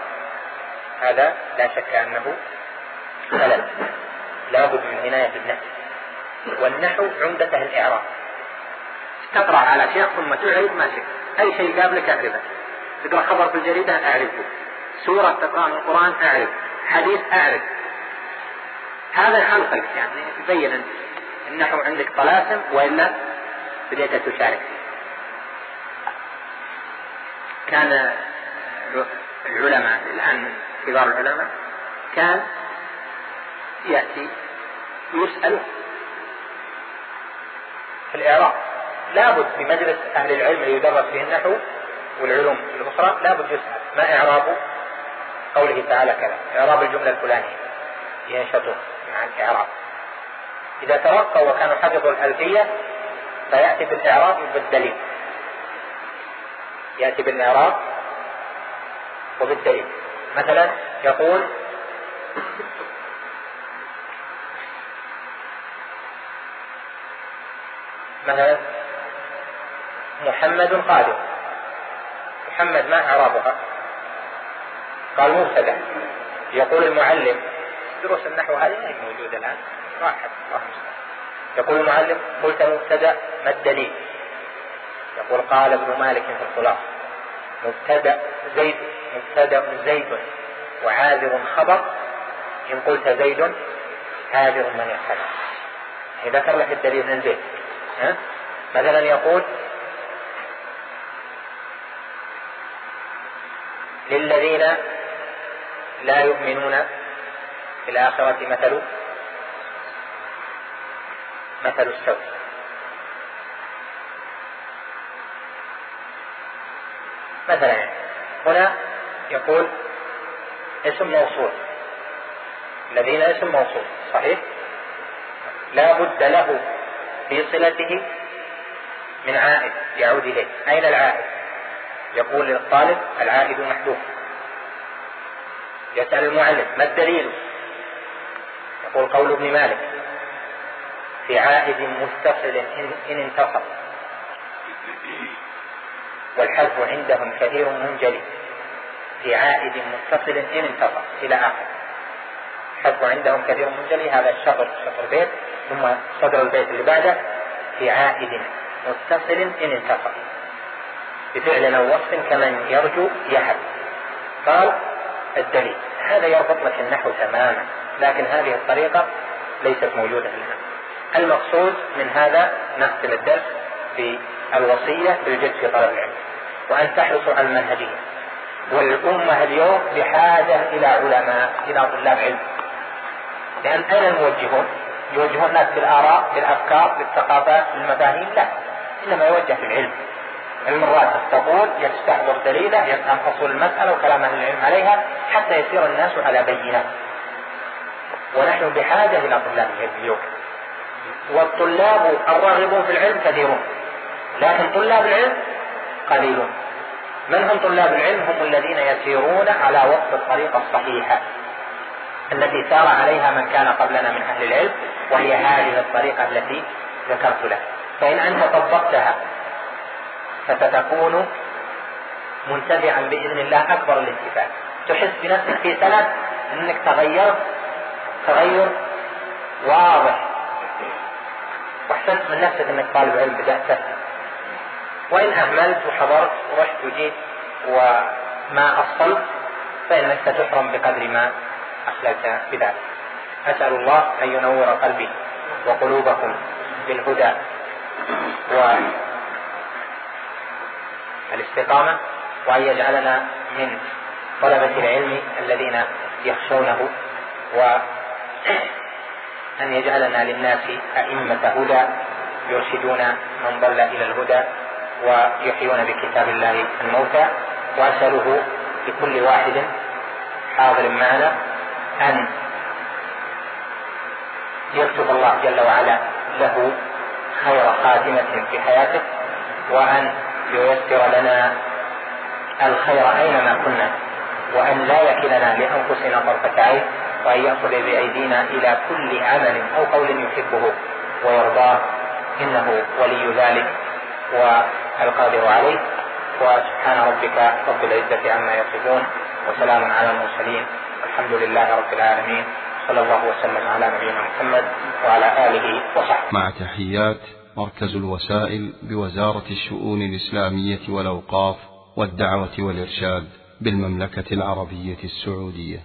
A: هذا لا شك أنه خلل لابد من عناية بالنحو. والنحو عمدته الإعراب. تقرأ على شيخ ثم تعرب ما شئت. أي شيء قابلك أعرفه تقرأ خبر في الجريدة أعرفه سورة تقرأ من القرآن أعرف حديث أعرف هذا خلقك يعني يبين النحو عندك طلاسم وإلا بديت تشارك. كان العلماء الآن كبار العلماء كان يأتي ويسأل في الإعراب. لابد في مجلس أهل العلم اللي يدرس فيه النحو والعلوم الأخرى لابد يسأل ما إعرابه قوله تعالى كذا؟ إعراب الجملة الفلانية. ينشطون مع الإعراب. إذا ترقوا وكانوا حفظوا الألفية فيأتي بالإعراب بالدليل. يأتي بالإعراب وبالدليل. مثلا يقول مثلا محمد قادم. محمد ما إعرابها؟ قال مبتدأ. يقول المعلم دروس النحو هذه ما هي موجودة الآن؟ راحت الله يقول المعلم قلت مبتدأ ما الدليل؟ يقول قال ابن مالك في الخلاصة مبتدأ زيد مبتدأ زيد وعاذر خبر إن قلت زيد عاذر من يعني ذكر لك الدليل من البيت ها؟ مثلا يقول للذين لا يؤمنون في الآخرة مثل مثل السوء. مثلا هنا يقول اسم موصول. الذين اسم موصول صحيح؟ لا بد له في صلته من عائد يعود إليه. أين العائد؟ يقول للطالب العائد محذوف. يسأل المعلم ما الدليل؟ يقول قول ابن مالك في عائد متصل إن انتصر. والحذف عندهم كثير منجلي في عائد متصل إن انتصر إلى آخر. الحذف عندهم كثير منجلي هذا الشطر شطر بيت ثم صدر البيت اللي بعده في عائد متصل إن انتصر. بفعل أو وصف كمن يرجو يهب قال الدليل. هذا يربط لك النحو تماما. لكن هذه الطريقة ليست موجودة الآن المقصود من هذا نختم الدرس بالوصية بالجد في طلب العلم. وأن تحرصوا على المنهجية. والأمة اليوم بحاجة إلى علماء إلى طلاب علم. لأن أين الموجهون؟ يوجهون الناس بالآراء بالأفكار بالثقافات بالمفاهيم؟ لا. إنما يوجه بالعلم علم الراسخ تقول يستحضر دليله يفهم أصول المسألة وكلام أهل العلم عليها حتى يسير الناس على بينة. ونحن بحاجة إلى طلاب العلم اليوم. والطلاب الراغبون في العلم كثيرون. لكن طلاب العلم قليلون. من هم طلاب العلم؟ هم الذين يسيرون على وفق الطريقة الصحيحة التي سار عليها من كان قبلنا من أهل العلم وهي هذه الطريقة التي ذكرت لك. فإن أنت طبقتها فستكون منتفعا بإذن الله أكبر الاستفادة تحس بنفسك في سنة أنك تغيرت تغير واضح. وأحسنت من نفسك أنك طالب علم بدأت تفهم وإن أهملت وحضرت ورحت وجيت وما أصلت فإنك ستحرم بقدر ما أخللت بذلك. أسأل الله أن ينور قلبي وقلوبكم بالهدى والاستقامة وأن يجعلنا من طلبة العلم الذين يخشونه وأن يجعلنا للناس أئمة هدى يرشدون من ضل إلى الهدى ويحيون بكتاب الله الموتى. وأسأله لكل واحد حاضر معنا أن يكتب الله جل وعلا له خير خاتمة في حياته وأن ييسر لنا الخير أينما كنا وأن لا يكلنا لأنفسنا طرفة عين. وأن يأخذ بأيدينا إلى كل عمل أو قول يحبه ويرضاه. إنه ولي ذلك والقادر عليه. وسبحان ربك رب العزة عما يصفون. وسلام على المرسلين. الحمد لله رب العالمين. صلى الله وسلم على نبينا محمد وعلى آله وصحبه.
B: مع تحيات مركز الوسائل بوزارة الشؤون الإسلامية والأوقاف والدعوة والإرشاد بالمملكة العربية السعودية.